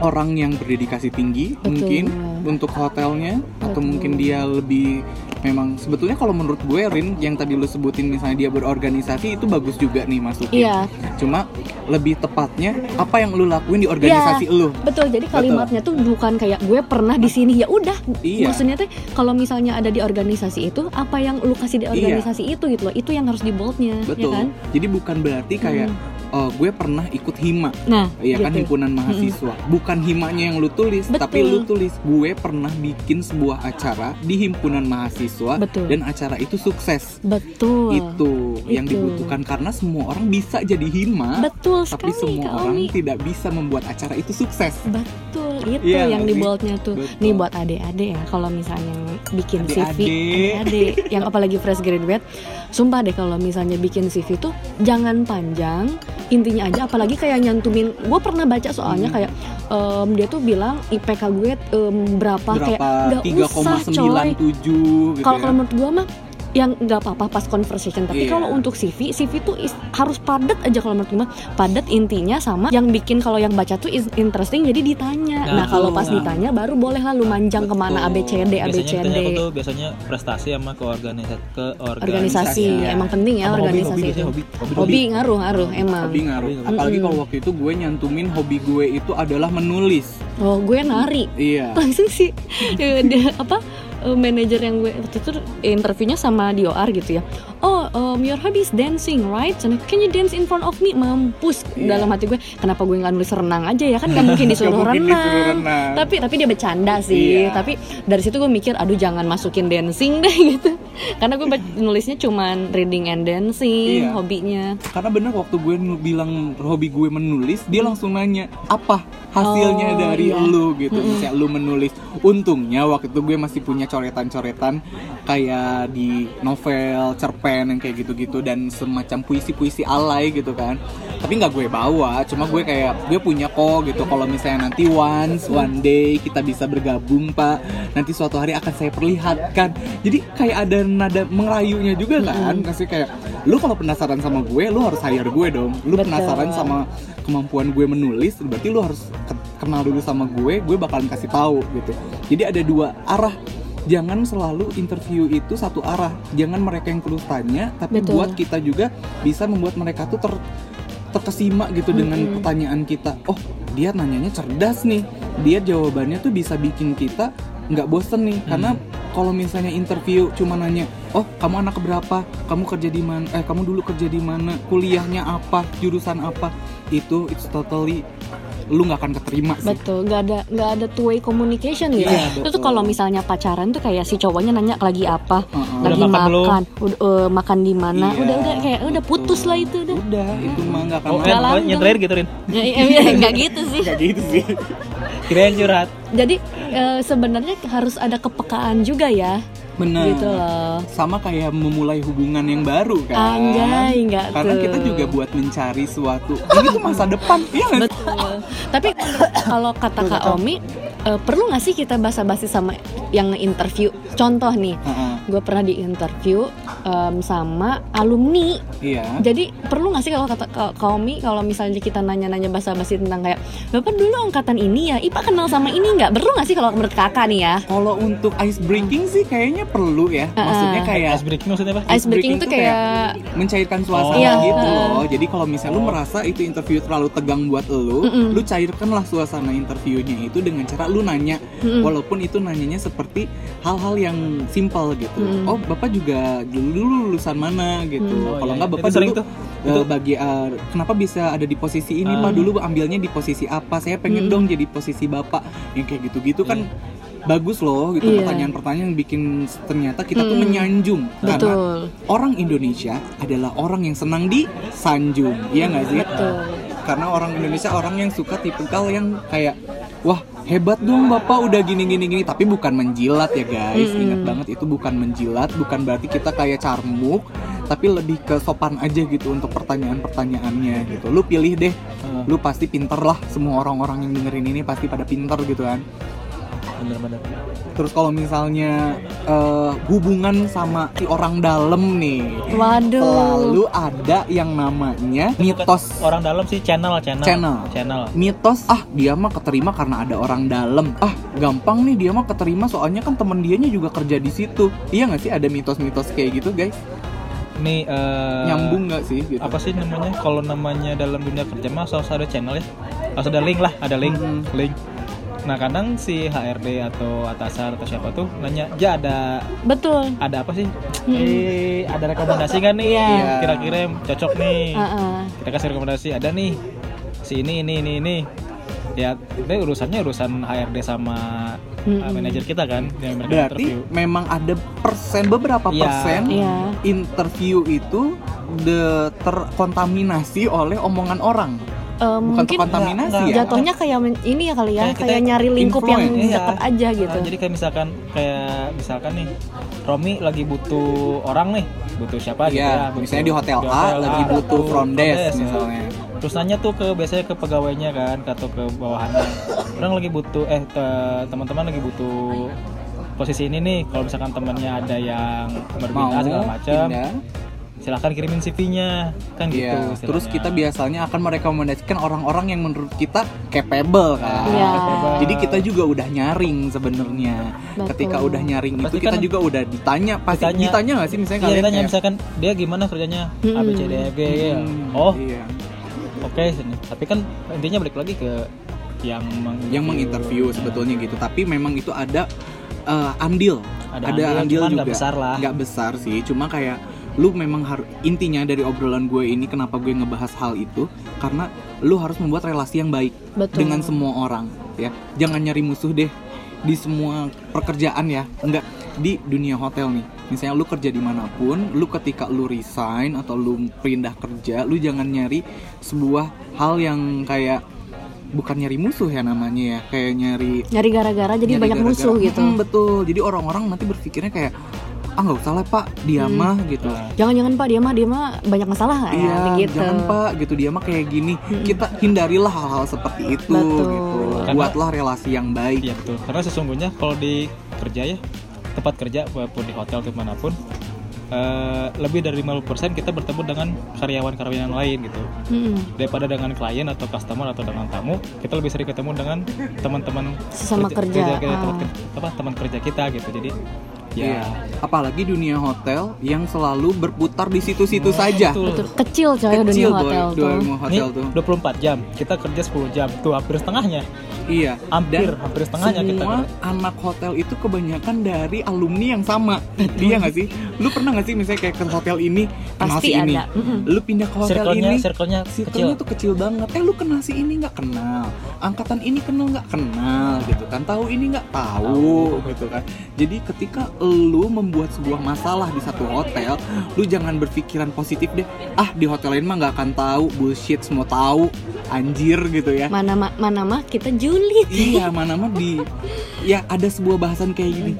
orang yang berdedikasi tinggi Betul. mungkin untuk hotelnya atau Betul. mungkin dia lebih memang sebetulnya kalau menurut gue Rin yang tadi lu sebutin misalnya dia berorganisasi itu bagus juga nih masukin. Iya. Cuma lebih tepatnya apa yang lu lakuin di organisasi lu. betul jadi kalimatnya tuh bukan kayak gue pernah di sini ya udah Iya. maksudnya tuh kalau misalnya ada di organisasi itu apa yang lu kasih di Iya. organisasi itu gitu loh itu yang harus di boldnya ya Betul. kan Jadi bukan berarti kayak oh, gue pernah ikut hima nah Iya kan gitu. himpunan mahasiswa. Bukan himanya yang lu tulis, Betul. tapi lu tulis gue pernah bikin sebuah acara di himpunan mahasiswa Betul. dan acara itu sukses. betul Itu yang Itu. dibutuhkan karena semua orang bisa jadi hima, betul tapi sekali semua orang Omi. tidak bisa membuat acara itu sukses. Betul, itu Iya yang di boldnya tuh. Betul. Nih buat adik-adik ya, kalau misalnya bikin CV, Adik-adik. adik yang apalagi fresh graduate, sumpah deh kalau misalnya bikin CV tuh jangan panjang, intinya aja. Apalagi kayak nyantumin, gue pernah baca soalnya Hmm. kayak em, dia tuh bilang IPK gue em, berapa, kayak Berapa nggak usah coy. 3,97 gitu Kalau ya. kalau menurut gue mah yang nggak apa-apa pas conversation tapi Iya. kalau untuk CV CV tuh is- harus padat aja kalau menurut gue padat intinya sama yang bikin kalau yang baca tuh is interesting jadi ditanya nah, Nah, kalau pas betul. ditanya baru boleh lah lu manjang Betul. ke mana ABCD Biasanya ABCD tuh biasanya prestasi sama ke organisasi ke organisasi organisasi, ya. emang penting ya Sama hobi, organisasi hobi itu biasanya hobi, hobi, hobi ngaruh ngaruh emang Hobi ngaruh. Hobi. Apalagi kalau waktu itu gue nyantumin hobi gue itu adalah menulis. oh gue nari Iya. langsung sih <laughs> dia apa eh, manajer yang gue waktu itu interviewnya sama DOR gitu ya oh um, your hobby is dancing right Cina, can you dance in front of me mampus Iya. dalam hati gue kenapa gue nggak nulis renang aja ya kan nggak mungkin <laughs> disuruh renang. renang. tapi tapi dia bercanda sih Iya. tapi dari situ gue mikir aduh jangan masukin dancing deh <laughs> gitu karena gue nulisnya cuman reading and dancing Iya. hobinya karena bener waktu gue bilang hobi gue menulis dia langsung nanya apa hasilnya Oh, dari iya. lu gitu misalnya lu menulis untungnya waktu itu gue masih punya coretan-coretan kayak di novel cerpen yang kayak gitu-gitu dan semacam puisi-puisi alay gitu kan. Tapi nggak gue bawa cuma gue kayak gue punya kok gitu. Kalau misalnya nanti once one day kita bisa bergabung pak nanti suatu hari akan saya perlihatkan. Jadi kayak ada nada mengerayunya juga kan kasih kayak lu kalau penasaran sama gue lu harus hire gue dong. Lu Betul. penasaran sama kemampuan gue menulis berarti lu harus ke- kenal dulu sama gue gue bakalan kasih tahu gitu. Jadi ada dua arah jangan selalu interview itu satu arah. Jangan mereka yang terus tanya tapi Betul. buat kita juga bisa membuat mereka tuh ter terkesima gitu dengan pertanyaan kita. Oh dia nanyanya cerdas nih. Dia jawabannya tuh bisa bikin kita nggak bosen nih. Karena kalau misalnya interview cuma nanya oh kamu anak berapa? Kamu kerja di mana eh kamu dulu kerja di mana? Kuliahnya apa? Jurusan apa? Itu it's totally lu nggak akan keterima sih. Betul nggak ada nggak ada two way communication gitu. Iya, itu tuh kalau misalnya pacaran tuh kayak si cowoknya nanya lagi apa Heeh. lagi Udah makan makan udah eh, makan di mana? Iya, udah udah kayak udah putus betul. lah itu udah. Udah itu mah nggak akan Oh, kan langgeng. nyetir gitu, Rin. Ya, ya, ya, <laughs> nggak gitu sih. Nggak gitu sih. Kirain curhat. jadi eh, sebenarnya harus ada kepekaan juga ya benar gitu loh sama kayak memulai hubungan yang baru kan Anjay, nggak karena tuh. kita juga buat mencari suatu ini tuh masa depan iya? Betul. Tapi kalau kata Kak Omi, eh, perlu nggak sih kita basa-basi sama yang interview? Contoh nih, Heeh, gue pernah di interview em, sama alumni. iya Jadi perlu nggak sih kalau kata Omi, kalau misalnya kita nanya-nanya basa-basi tentang kayak bapak dulu angkatan ini ya, Ipa kenal sama ini nggak? Perlu nggak sih kalau menurut kakak nih ya? kalau untuk ice breaking sih kayaknya perlu ya maksudnya kayak Ice breaking maksudnya apa? Ice breaking tuh tuh kayak mencairkan suasana Oh. Gitu loh. Jadi kalau misalnya lu Oh. merasa itu interview terlalu tegang buat lu, Mm-mm. lu cairkanlah suasana interviewnya itu dengan cara lu nanya, Mm-mm. walaupun itu nanyanya seperti hal-hal yang simpel gitu. Mm. Oh, bapak juga dulu dulu lulusan mana gitu. Mm. Oh, kalau iya, nggak iya. bapak Itu sering dulu tuh. eh, Itu. bagi eh, kenapa bisa ada di posisi ini Ah. pak dulu ambilnya di posisi apa? Saya pengen Mm. dong jadi posisi bapak yang kayak gitu-gitu kan. Bagus loh gitu Iya. pertanyaan-pertanyaan yang bikin ternyata kita tuh Mm. menyanjung karena betul, orang Indonesia adalah orang yang senang disanjung, iya nggak sih? betul. Karena orang Indonesia orang yang suka tipikal yang kayak, wah hebat dong bapak. Udah gini gini gini, tapi bukan menjilat ya guys, Mm-mm. ingat banget itu bukan menjilat, bukan berarti kita kayak carmuk, tapi lebih ke sopan aja gitu untuk pertanyaan-pertanyaannya gitu. Lu pilih deh, lu pasti pinter lah, semua orang-orang yang dengerin ini pasti pada pinter gitu kan. Bener-bener. Terus kalau misalnya eh, hubungan sama si orang dalam nih, Waduh. selalu ada yang namanya mitos Orang dalam sih channel, channel. Channel. Channel. mitos ah dia mah keterima karena ada orang dalam ah gampang nih dia mah keterima soalnya kan temen dianya juga kerja di situ iya nggak sih ada mitos-mitos kayak gitu guys Ini eh, nyambung nggak sih gitu apa sih namanya kalau namanya dalam dunia kerja mah harus ada channel ya harus ada link lah ada link Mhm. link nah kadang si HRD atau atasan atau siapa tuh nanya ya ada Betul. ada apa sih Mhm. eh ada rekomendasi kan nih Iya. kira-kira yang cocok nih Heeh. kita kasih rekomendasi ada nih si ini ini ini ini ya itu urusannya urusan HRD sama Mhm. uh, manajer kita kan yang mereka berarti interview memang ada persen beberapa Iya. persen Iya. interview itu de terkontaminasi oleh omongan orang Eh, bukan mungkin terkontaminasi Nggak, ya jatuhnya kayak ini ya kali ya, Kayak kayak nyari lingkup yang Iya. dekat aja gitu. Nah, jadi kayak misalkan kayak misalkan nih Romi lagi butuh orang nih butuh siapa gitu Iya, ya butuh- misalnya di hotel A lagi butuh front desk misalnya. terus nanya tuh ke biasanya ke pegawainya kan atau ke bawahannya orang lagi butuh eh te- teman-teman lagi butuh posisi ini nih kalau misalkan temannya ada yang mau berbeda segala macam silahkan kirimin CV-nya kan gitu Iya, istilahnya. terus kita biasanya akan merekomendasikan orang-orang yang menurut kita capable kan. Iya. Jadi kita juga udah nyaring sebenarnya. Ketika udah nyaring Pasti itu kita kan juga udah ditanya pasti ditanya. ditanya nggak sih misalnya Iya, kalian ditanya kayak, misalkan dia gimana kerjanya A B C D E F G ya. "Hmm, oh iya. oke sini tapi kan intinya balik lagi ke yang meng yang menginterview sebetulnya gitu. Tapi memang itu ada eh, andil, Ada andil, cuman nggak besar lah. Nggak besar sih, cuma kayak lu memang harus intinya dari obrolan gue ini kenapa gue ngebahas hal itu karena lu harus membuat relasi yang baik Betul. dengan semua orang ya. Jangan nyari musuh deh di semua pekerjaan ya. Enggak di dunia hotel nih. Misalnya lu kerja di mana pun lu ketika lu resign atau lu pindah kerja lu jangan nyari sebuah hal yang kayak bukan nyari musuh ya namanya ya. Kayak nyari nyari gara-gara jadi nyari banyak gara-gara. musuh gitu. Mm, betul. Jadi orang-orang nanti berpikirnya kayak ah nggak usah lah pak dia Hmm. mah gitu jangan-jangan pak dia mah dia mah banyak masalah nggak ya Iya, begitu jangan pak gitu dia mah kayak gini. Kita hindarilah hal-hal seperti itu Betul. gitu. Karena- Buatlah relasi yang baik. Iya betul. Karena sesungguhnya kalau di kerja ya tempat kerja walaupun di hotel atau mana pun eh, lebih dari 50% kita bertemu dengan karyawan-karyawan yang lain gitu. Mm-mm. Daripada dengan klien atau customer atau dengan tamu, kita lebih sering ketemu dengan teman-teman Sesama kerja. kita, Ah. teman, ke- apa, teman kerja kita gitu. Jadi ya Iya. Apalagi dunia hotel yang selalu berputar di situ-situ saja. betul. Betul. kecil coy dunia Kecil boy, hotel tuh dunia hotel tuh. 24 jam, kita kerja 10 jam, tuh hampir setengahnya. Iya. Hampir, Dan hampir setengahnya kita semua anak hotel itu kebanyakan dari alumni yang sama. Iya nggak sih? Lu pernah nggak sih misalnya kayak ke hotel ini kenal Pasti si ini, ada. Lu pindah ke hotel ini, circle-nya kecil. circle-nya tuh kecil banget. Eh lu kenal si ini nggak kenal, angkatan ini kenal nggak kenal gitu kan? Tahu ini nggak tahu gitu kan? Jadi ketika lu membuat sebuah masalah di satu hotel, lu jangan berpikiran positif deh. Ah di hotel lain mah nggak akan tahu, bullshit semua tahu, anjir gitu ya. mana ma- mana mah kita julid Iya, <laughs> mana mah di ya ada sebuah bahasan kayak gini.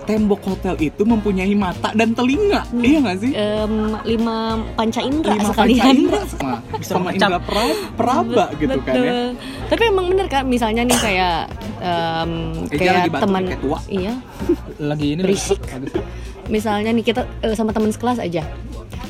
Tembok hotel itu mempunyai mata dan telinga. Iya nggak sih? Em, lima panca indera Lima sekalian panca indera sama, Bisa sama indra pra- peraba gitu kan ya. Betul. Tapi emang bener kan misalnya nih kayak em, Eja kayak teman kayak tua. iya Lagi ini Berisik. lagi- misalnya nih kita eh, sama teman sekelas aja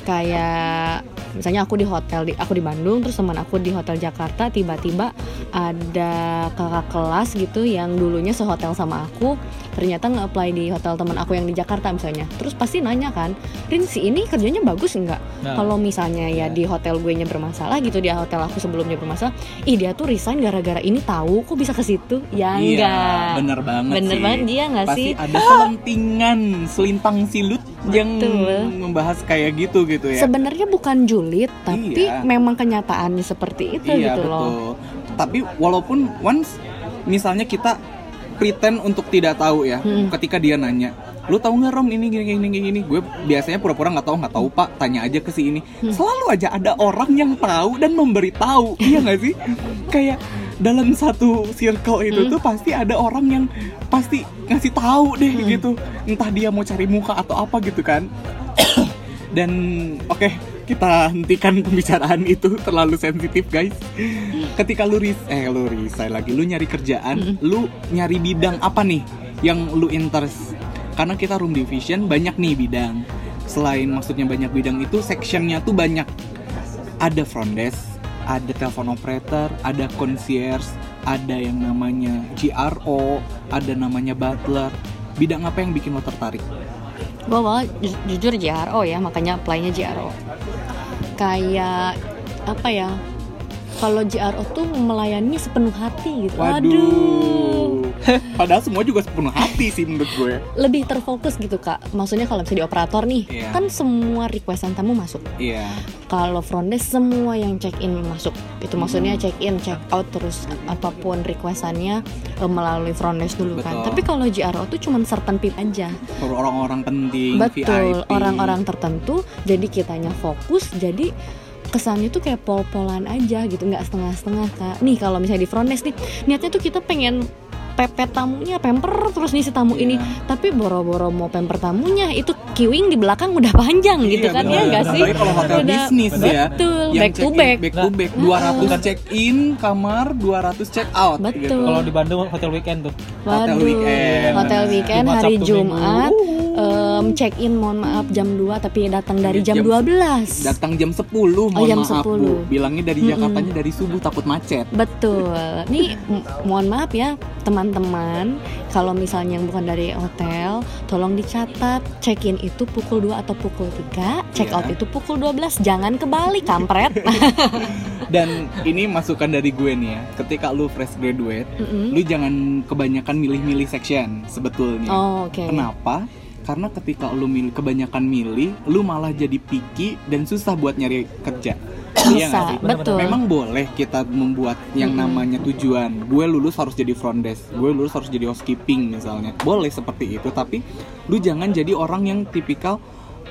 kayak misalnya aku di hotel di aku di Bandung terus teman aku di hotel Jakarta tiba-tiba ada kakak kelas gitu yang dulunya sehotel sama aku ternyata nge-apply di hotel teman aku yang di Jakarta misalnya. Terus pasti nanya kan Rin si ini kerjanya bagus enggak Nah. kalau misalnya ya di hotel gue nya bermasalah gitu di hotel aku sebelumnya bermasalah ih dia tuh resign gara-gara ini tahu kok bisa ke situ? Ya enggak. bener banget Bener sih. banget dia nggak Pasti sih? ada selentingan, selintang silut yang Betul. membahas kayak gitu gitu ya. sebenarnya bukan julid tapi Iya. memang kenyataannya seperti itu iya gitu betul. loh Tapi walaupun once misalnya kita pretend untuk tidak tahu ya, Hmm. ketika dia nanya, lu tahu nggak rom ini gini gini gini gini, gue biasanya pura-pura nggak tahu nggak tahu pak, tanya aja ke si ini. Hmm. Selalu aja ada orang yang tahu dan memberitahu, iya nggak sih? <laughs> Kayak dalam satu circle itu Hmm. tuh pasti ada orang yang pasti ngasih tahu deh Hmm. gitu, entah dia mau cari muka atau apa gitu kan. <coughs> Dan oke, kita hentikan pembicaraan itu <laughs> terlalu sensitif, guys. Ketika lu ris eh lu resign lagi, lu nyari kerjaan, lu nyari bidang apa nih yang lu interest? Karena kita room division banyak nih bidang. Selain maksudnya banyak bidang itu sectionnya tuh banyak. Ada front desk, ada telepon operator, ada concierge, ada yang namanya GRO, ada namanya butler. Bidang apa yang bikin lo tertarik? gue ju- jujur JRO ya makanya apply-nya JRO kayak apa ya kalau JRO tuh melayani sepenuh hati gitu Waduh. <laughs> Padahal semua juga sepenuh hati sih menurut gue. lebih terfokus gitu kak maksudnya kalau misalnya di operator nih Iya. kan semua requestan tamu masuk Iya. kalau front desk semua yang check in masuk itu maksudnya Hmm. check in check out terus apa pun requestannya eh, melalui front desk dulu kan Betul. tapi kalau JRO tuh cuma certain people aja orang-orang penting, betul orang-orang tertentu jadi kitanya fokus jadi kesannya tuh kayak pol-polan aja gitu nggak setengah-setengah kak. Nih kalau misalnya di front desk nih niatnya tuh kita pengen pepet tamunya pemper terus nih si tamu Iya. ini tapi boro-boro mau pemper tamunya itu queuing di belakang udah panjang gitu Iya, kan bener. ya nggak sih kalau hotel Udah- bisnis ya. betul Yang back to back back to back. 200 check in kamar, 200 check out. Betul. Gitu. Kalau di Bandung hotel weekend tuh. Hotel Waduh, weekend. hotel weekend Jumat, hari Sabtu, Jumat em, check in mohon maaf jam 2 tapi datang dari jam, Jam- 12 Datang jam 10, mohon Oh, jam maaf 10. Bu. Bilangnya dari. Jakartanya dari subuh takut macet. Betul. Nih mohon maaf ya teman-teman, kalau misalnya yang bukan dari hotel, tolong dicatat check-in itu pukul 2 atau pukul 3, check out Iya. itu pukul 12. Jangan kebalik, kampret. <laughs> Dan ini masukan dari gue nih ya. Ketika lu fresh graduate, Mm-mm. lu jangan kebanyakan milih-milih section sebetulnya. Oh, oke. Kenapa? Karena ketika lu milih kebanyakan milih, lu malah jadi picky dan susah buat nyari kerja. Iya bisa sih? betul Memang boleh kita membuat yang Mm-mm. namanya tujuan. Gue lulus harus jadi front desk, gue lulus harus jadi housekeeping misalnya. Boleh seperti itu, tapi lu jangan jadi orang yang tipikal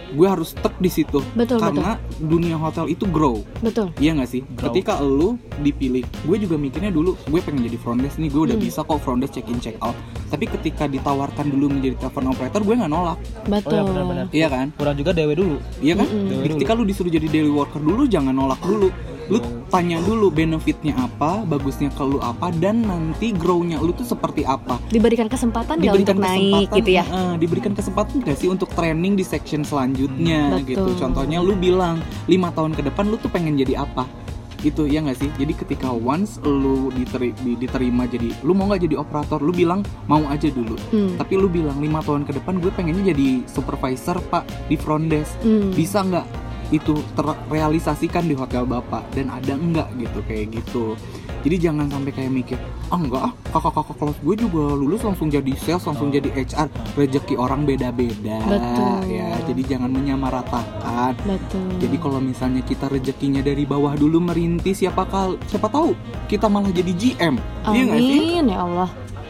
gue harus stuck di situ. Betul, Karena dunia hotel itu grow. betul Iya gak sih? Grow. Ketika lu dipilih, gue juga mikirnya dulu, gue pengen jadi front desk nih, gue udah Hmm. bisa kok front desk check in check out. Tapi ketika ditawarkan dulu menjadi telepon operator, gue nggak nolak, betul Oh, iya, benar-benar. iya kan? kurang juga dewe dulu Iya kan? Dewe dulu. Ketika lu disuruh jadi daily worker dulu, jangan nolak dulu. Lu tanya dulu benefitnya apa, bagusnya ke lu apa, dan nanti grow-nya lu tuh seperti apa. diberikan kesempatan nggak untuk naik gitu ya eh, diberikan kesempatan gak sih untuk training di section selanjutnya Hmm, gitu. betul. Contohnya lu bilang lima tahun ke depan lu tuh pengen jadi apa? Itu ya nggak sih? Jadi ketika once lu diteri- di- diterima jadi lu mau nggak jadi operator, lu bilang mau aja dulu. Hmm. Tapi lu bilang lima tahun ke depan gue pengennya jadi supervisor pak di front desk Hmm. bisa nggak itu terrealisasikan di hotel bapak dan ada enggak gitu kayak gitu. Jadi jangan sampai kayak mikir ah enggak ah kakak-kakak kelas gue juga lulus langsung jadi sales langsung jadi HR rezeki orang beda-beda. Betul. ya jadi jangan menyamaratakan. Betul. Jadi kalau misalnya kita rezekinya dari bawah dulu merintis siapa kal siapa tahu kita malah jadi GM iya sih? Amin ya Allah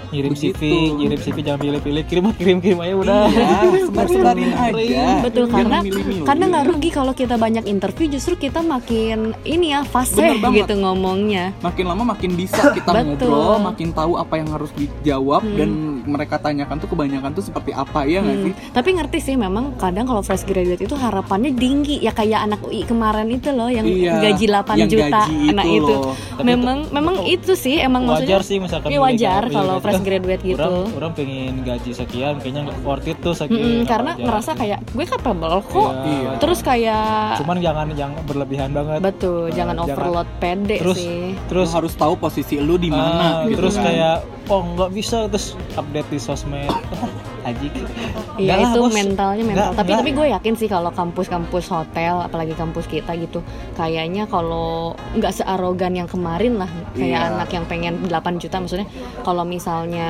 ngirim Begitu. CV ngirim CV jangan pilih-pilih kirim kirim kirim aja udah iya <laughs> sebar-sebarin aja betul Jangan karena milih-milih. karena nggak rugi kalau kita banyak interview justru kita makin ini ya fase banget. gitu ngomongnya makin lama makin bisa kita <coughs> Betul. ngobrol, makin tahu apa yang harus dijawab Hmm. dan mereka tanyakan tuh kebanyakan tuh seperti apa ya nggak Hmm, sih? Tapi ngerti sih memang kadang kalau fresh graduate itu harapannya tinggi ya kayak anak UI kemarin itu loh yang Iya, gaji 8 yang juta gaji anak itu itu. loh. Tapi memang memang itu sih emang wajar maksudnya sih misalkan Iya, milih wajar gaji- kalau gaji. <laughs> fresh graduate gitu. orang orang pengen gaji sekian kayaknya nggak worth it tuh sekian apa karena aja. ngerasa kayak gue capable kok. Iya. Terus kayak cuman jangan yang berlebihan banget betul, Eh, jangan jangan- overload pede terus sih. Terus terus harus tahu posisi lu di mana ah, gitu terus kan. kayak oh nggak bisa terus update di sosmed <laughs> Aji Iya Enggak lah, itu bos. mentalnya mental. Enggak, tapi enggak. tapi gue yakin sih kalau kampus-kampus hotel, apalagi kampus kita gitu, kayaknya kalau nggak searogan yang kemarin lah, kayak Iya. anak yang pengen 8 juta maksudnya. Kalau misalnya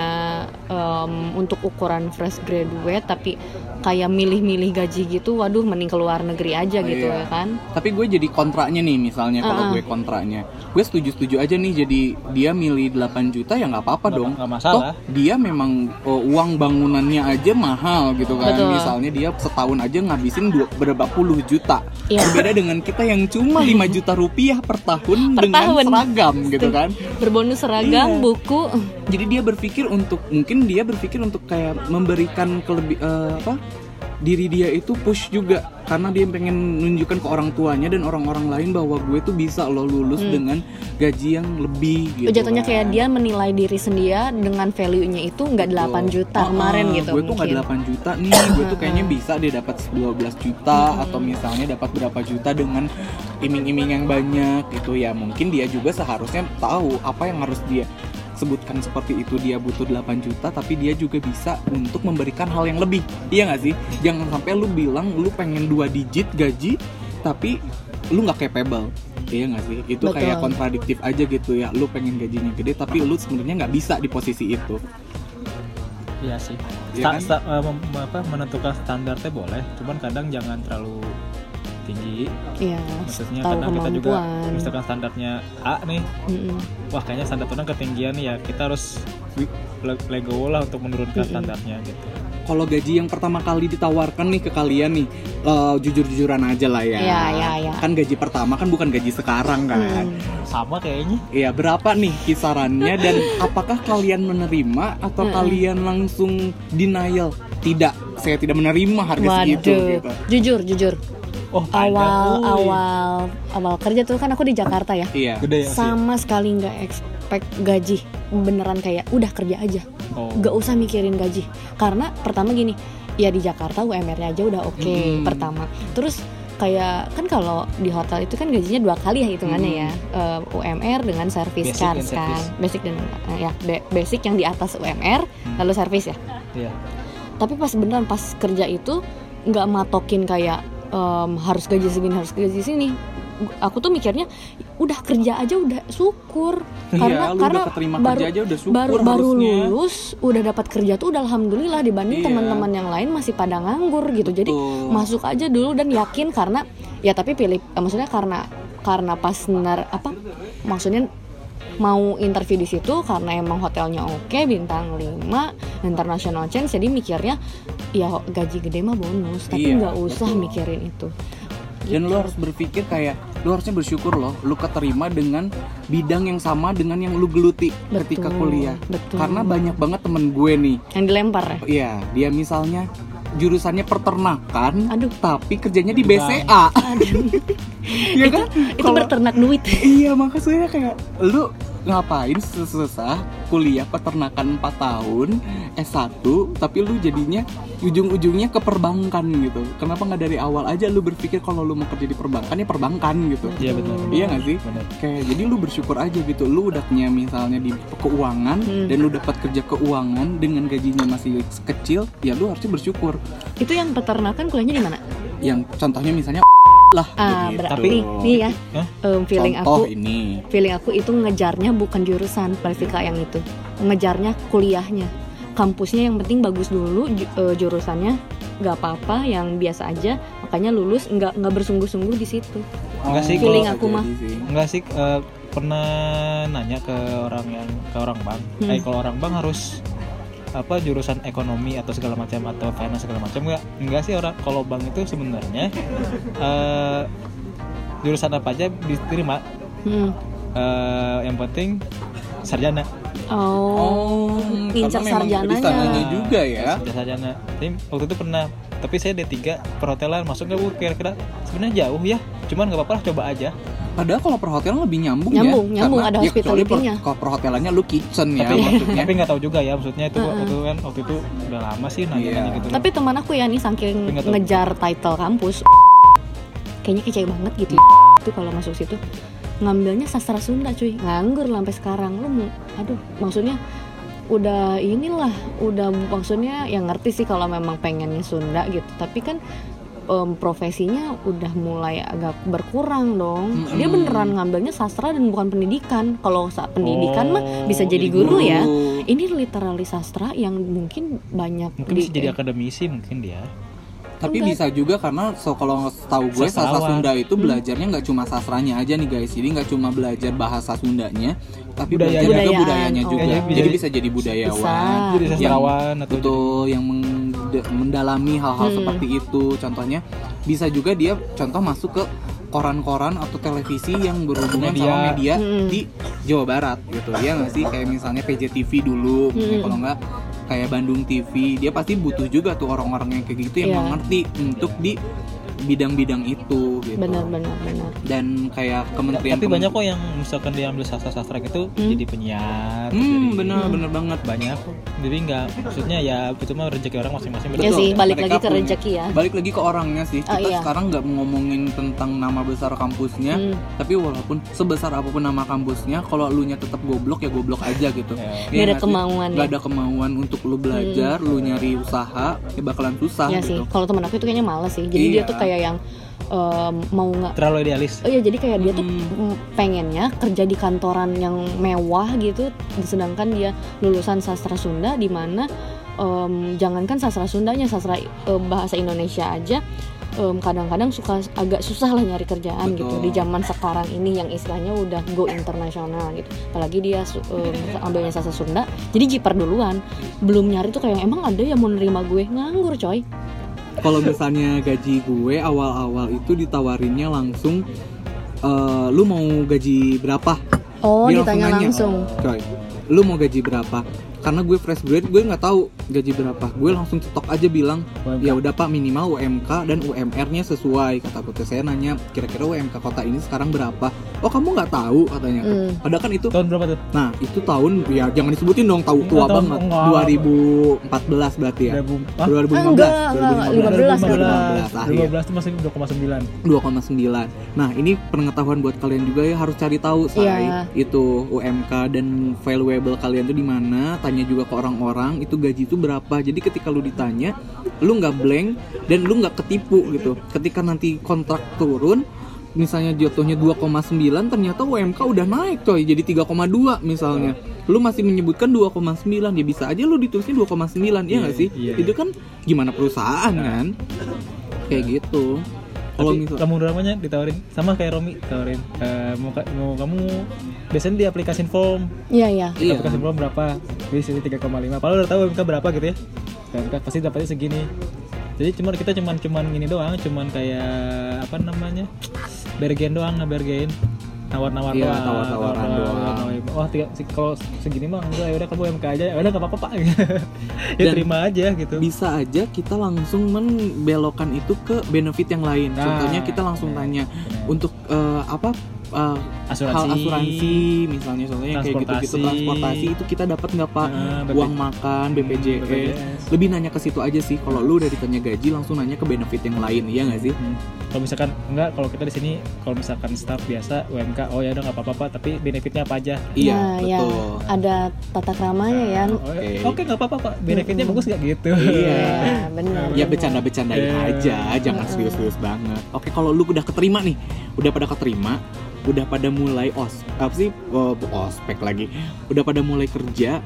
em, untuk ukuran fresh graduate, tapi kayak milih-milih gaji gitu, waduh mending keluar negeri aja gitu Iya. ya kan? Tapi gue jadi kontraknya nih misalnya kalau Ah. gue kontraknya, gue setuju-setuju aja nih jadi dia milih 8 juta ya nggak apa-apa dong. nggak masalah. Toh, dia memang oh, uang bangunannya aja mahal gitu kan. Betul. Misalnya dia setahun aja ngabisin dua, berapa puluh juta. Iya. Berbeda dengan kita yang cuma 5 <laughs> juta rupiah per tahun Per dengan tahun. seragam gitu kan. Berbonus seragam, Iya. buku, jadi dia berpikir untuk mungkin dia berpikir untuk kayak memberikan kelebih eh, apa diri dia itu push juga. Karena dia pengen nunjukkan ke orang tuanya dan orang-orang lain bahwa gue tuh bisa loh lulus Hmm. dengan gaji yang lebih gitu jatuhnya kan. kayak dia menilai diri sendiri dengan value-nya itu nggak 8 juta Ah, kemarin ah, gitu gue tuh nggak mungkin. 8 juta nih. Gue tuh kayaknya bisa dia dapat 12 juta atau misalnya dapat berapa juta dengan iming-iming yang banyak gitu. Ya mungkin dia juga seharusnya tahu apa yang harus dia sebutkan seperti itu dia butuh 8 juta tapi dia juga bisa untuk memberikan hal yang lebih iya nggak sih jangan sampai lu bilang lu pengen dua digit gaji tapi lu nggak capable iya nggak sih itu Betul. kayak kontradiktif aja gitu ya lu pengen gajinya gede tapi lu sebenarnya nggak bisa di posisi itu Iya sih. Sta- kan? sta- eh, apa, menentukan standarnya boleh, cuman kadang jangan terlalu tinggi. Iya, Maksudnya tahu kadang kita juga kemampuan. misalkan standarnya A nih, Mm-mm. wah kayaknya standar orang ketinggian nih ya, kita harus legowo lah untuk menurunkan Mm-mm. standarnya gitu. kalau gaji yang pertama kali ditawarkan nih ke kalian nih eh, jujur-jujuran aja lah ya. Iya, iya, iya. Kan gaji pertama kan bukan gaji sekarang kan. Hmm. Sama kayaknya. Iya, berapa nih kisarannya dan <laughs> apakah kalian menerima atau Mm-mm. kalian langsung denial? Tidak, saya tidak menerima harga segitu Waduh, gitu. jujur, jujur. Oh. Awal, Wih. awal, awal kerja tuh kan aku di Jakarta ya. Iya. Gede ya sih. Sama sekali nggak expect gaji, beneran kayak udah kerja aja, Oh. nggak usah mikirin gaji. Karena pertama gini, ya di Jakarta UMR-nya aja udah oke Mm-mm. pertama. Terus kayak kan kalau di hotel itu kan gajinya dua kali ya hitungannya ya Eh, UMR dengan service Basic charge dan kan service. basic dan eh, ya ba- basic yang di atas UMR lalu service ya Iya. tapi pas beneran pas kerja itu nggak matokin kayak em, harus gaji segini harus gaji sini. Aku tuh mikirnya udah kerja aja udah syukur. Karena iya, karena udah keterima baru kerja aja udah syukur baru baru lulus udah dapat kerja tuh udah alhamdulillah dibanding Iya. teman-teman yang lain masih pada nganggur gitu. Jadi Betul. masuk aja dulu dan yakin karena ya tapi pilih eh, maksudnya karena karena pas nar apa? Maksudnya mau interview di situ karena emang hotelnya oke bintang 5 international chain jadi mikirnya ya gaji gede mah bonus tapi Iya, nggak usah betul. mikirin itu dan lu harus berpikir kayak lu harusnya bersyukur loh lu keterima dengan bidang yang sama dengan yang lu geluti ketika Betul, kuliah betul. karena banyak banget temen gue nih yang dilempar ya Iya, dia misalnya jurusannya peternakan, Aduh. tapi kerjanya di. BCA. <laughs> Iya itu kan? itu Kalau- berternak duit Iya, makanya kayak lu ngapain susah kuliah peternakan 4 tahun S1 tapi lu jadinya ujung-ujungnya ke perbankan gitu. Kenapa nggak dari awal aja lu berpikir kalau lu mau kerja di perbankan ya perbankan gitu. Iya betul. Iya nggak sih? Benar. Kayak jadi lu bersyukur aja gitu. Lu udah punya misalnya di keuangan Hmm. dan lu dapat kerja keuangan dengan gajinya masih kecil, ya lu harusnya bersyukur. itu yang peternakan kuliahnya di mana Yang contohnya misalnya lah ah begitu. berarti nih ya Hah? em, feeling Contoh aku ini. feeling aku itu ngejarnya bukan jurusan Persika yang itu ngejarnya kuliahnya kampusnya yang penting bagus dulu ju- eh, jurusannya nggak apa-apa yang biasa aja makanya lulus nggak nggak bersungguh-sungguh di situ Enggak sih, Feeling aku mah. Enggak sih eh, pernah nanya ke orang yang ke orang bank. Hmm. Eh kalau orang bank harus apa jurusan ekonomi atau segala macam atau finance segala macam enggak enggak sih orang. Kalau bank itu sebenarnya eh jurusan apa aja diterima? Hmm. Eh, yang penting sarjana. Oh, ngincer karena memang di sarjananya juga ya. Sudah sarjana. Tapi waktu itu pernah tapi saya D3 perhotelan. Masuk nggak bu? Kira-kira sebenarnya jauh ya. Cuman nggak apa-apa lah coba aja. Padahal kalau perhotelan lebih nyambung, Nyambung, ya. nyambung, Karena ada ya kecuali per-. Kalau perhotelannya lu kitchen ya tapi maksudnya. tapi nggak tahu juga ya maksudnya itu Heeh. waktu itu kan waktu itu udah lama sih nanya-nanya Iya. gitu tapi teman aku ya nih saking ngejar title kampus kayaknya kece banget gitu itu kalau masuk situ. Ngambilnya sastra Sunda cuy. Nganggur sampai sekarang. Lu mau aduh maksudnya udah inilah udah maksudnya yang ngerti sih kalau memang pengennya Sunda gitu. Tapi kan em, profesinya udah mulai agak berkurang dong. Dia Mm-mm. beneran ngambilnya sastra dan bukan pendidikan. Kalau saat pendidikan mah Oh, bisa jadi jadi guru Guru. ya ini literally sastra yang mungkin banyak mungkin di- bisa jadi akademisi mungkin dia Tapi Enggak. bisa juga karena so kalau tahu gue sastra Sastrawan. Sunda itu Hmm. belajarnya nggak cuma sastranya aja nih guys. Jadi nggak cuma belajar bahasa Sundanya, tapi Budaya. belajar juga Budayaan. budayanya Oh. juga. Jadi Jadi, bisa- bisa jadi budayawan. Bisa. jadi sastrawan atau Betul, yang mendalami hal-hal Hmm. seperti itu. Contohnya bisa juga dia contoh masuk ke koran-koran atau televisi yang berhubungan Media. sama media Hmm. di Jawa Barat gitu. Ya nggak sih kayak misalnya PJTV dulu, Hmm. kalau nggak kayak Bandung TV, dia pasti butuh juga tuh orang-orang yang kayak gitu yang Iya. mengerti untuk di bidang-bidang itu gitu. benar benar benar Dan kayak kementerian tapi banyak kok yang misalkan dia ambil sastra-sastra gitu Hmm. jadi penyiar Hmm, jadi- bener Hmm. bener banget. banyak jadi nggak maksudnya ya itu mah rezeki orang masing-masing ya Betul. sih balik Mereka lagi ke rezeki ya Balik lagi ke orangnya sih. Oh, Kita iya. sekarang nggak ngomongin tentang nama besar kampusnya, Hmm. tapi walaupun sebesar apa pun nama kampusnya, kalau lu nya tetap goblok ya goblok aja gitu. Ya. Iya Nggak ada kemauan Nggak ya? ada kemauan untuk lu belajar, lu nyari usaha, ya bakalan susah ya gitu. sih kalau temen aku itu kayaknya males sih jadi dia Iya. tuh kayak yang em, mau nggak terlalu idealis. Oh iya jadi kayak dia tuh Hmm. mm, pengennya kerja di kantoran yang mewah gitu sedangkan dia lulusan sastra Sunda di mana em, jangankan sastra Sundanya sastra eh, bahasa Indonesia aja em, kadang-kadang suka agak susah lah nyari kerjaan gitu. Betul. di zaman sekarang ini yang istilahnya udah go internasional gitu. Apalagi dia em, ambilnya sastra Sunda jadi jiper duluan. Belum nyari tuh kayak emang ada yang mau nerima gue? Nganggur coy Kalau misalnya gaji gue awal-awal itu ditawarinnya langsung eh, lu mau gaji berapa? oh Dia ditanya nanya. langsung Coy, lu mau gaji berapa? Karena gue fresh grade, gue nggak tahu gaji berapa. Gue langsung cetok aja bilang, ya udah pak minimal UMK dan UMR-nya sesuai. Kata aku saya nanya, kira-kira UMK kota ini sekarang berapa? Oh kamu nggak tahu katanya. Hmm. Padahal kan itu, tahun berapa tuh nah itu tahun ya jangan disebutin dong tahu tua tahun- banget. enggak. 2014 berarti ya. 2000 ah? 2015. Ah, enggak, enggak, 2015 15 akhir. 2015 itu masih 2,9 2,9. Nah, ini pengetahuan buat kalian juga ya harus cari tahu say Iya. itu UMK dan valuable kalian tuh di mana. Tanya juga ke orang-orang itu gaji itu berapa. Jadi ketika lu ditanya, lu nggak blank dan lu nggak ketipu gitu. Ketika nanti kontrak turun misalnya jatuhnya 2,9 ternyata UMK udah naik coy jadi 3,2 misalnya lu masih menyebutkan 2,9 ya bisa aja lu ditulisnya 2,9 ya nggak sih iya, itu kan gimana perusahaan Nah. kan kayak gitu Kalau Tapi misal kamu dramanya ditawarin? Sama kayak Romi tawarin eh, mau, ka- mau kamu biasanya di aplikasi form. Iya iya. Iya. aplikasi form berapa? Di sini 3,5 padahal udah tahu MK berapa gitu ya. MK pasti dapatnya segini. Jadi cuman kita cuman cuman gini doang. Cuman kayak apa namanya? Bergen doang ngebergen nawar-nawar Iya, doang tawar-tawaran nawar-nawar, doang. wah tiga, si- kalau segini mah enggak ya udah kamu MK aja ya udah nggak apa-apa pak <laughs> ya Dan terima aja gitu bisa aja kita langsung membelokkan itu ke benefit yang lain. Nah. Contohnya kita langsung tanya untuk eh, apa eh, asuransi, hal asuransi misalnya contohnya kayak gitu-gitu Transportasi. transportasi itu kita dapat nggak pak Nah, BP. uang makan BPJS BPJS. lebih nanya ke situ aja sih kalau lu udah ditanya gaji langsung nanya ke benefit yang lain iya nggak sih Hmm. Kalau misalkan enggak, kalau kita di sini kalau misalkan staff biasa UMK, oh ya udah nggak apa-apa, tapi benefitnya apa aja? iya Nah, ya, betul ada tata keramanya ya Oh, ya, Oke. Oke, nggak apa-apa, Pak. Benefitnya bagus nggak gitu? Iya. Iya, benar ya bercanda-bercandain Iya. aja jangan serius-serius banget oke kalau lu udah keterima nih udah pada keterima udah pada mulai os apa sih? Oh, ospek lagi. Udah pada mulai kerja.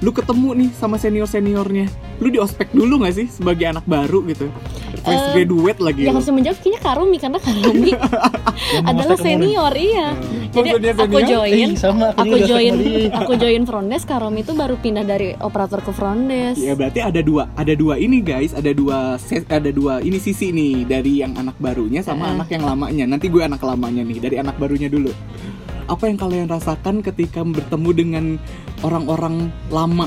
Lu ketemu nih sama senior seniornya lu di ospek dulu nggak sih sebagai anak baru gitu fresh Eh, graduate lagi yang harus menjawab kayaknya Karumi karena Karumi <laughs> <laughs> adalah senior iya jadi Maksudnya aku senior? join Eh, sama, aku join <laughs> aku join Frondes Karumi itu baru pindah dari operator ke Frondes Ya berarti ada dua, ada dua ini guys, ada dua ses- ada dua ini sisi nih dari yang anak barunya sama Heeh. anak yang lamanya. Nanti gue anak lamanya nih, dari anak barunya dulu. Apa yang kalian rasakan ketika bertemu dengan orang-orang lama?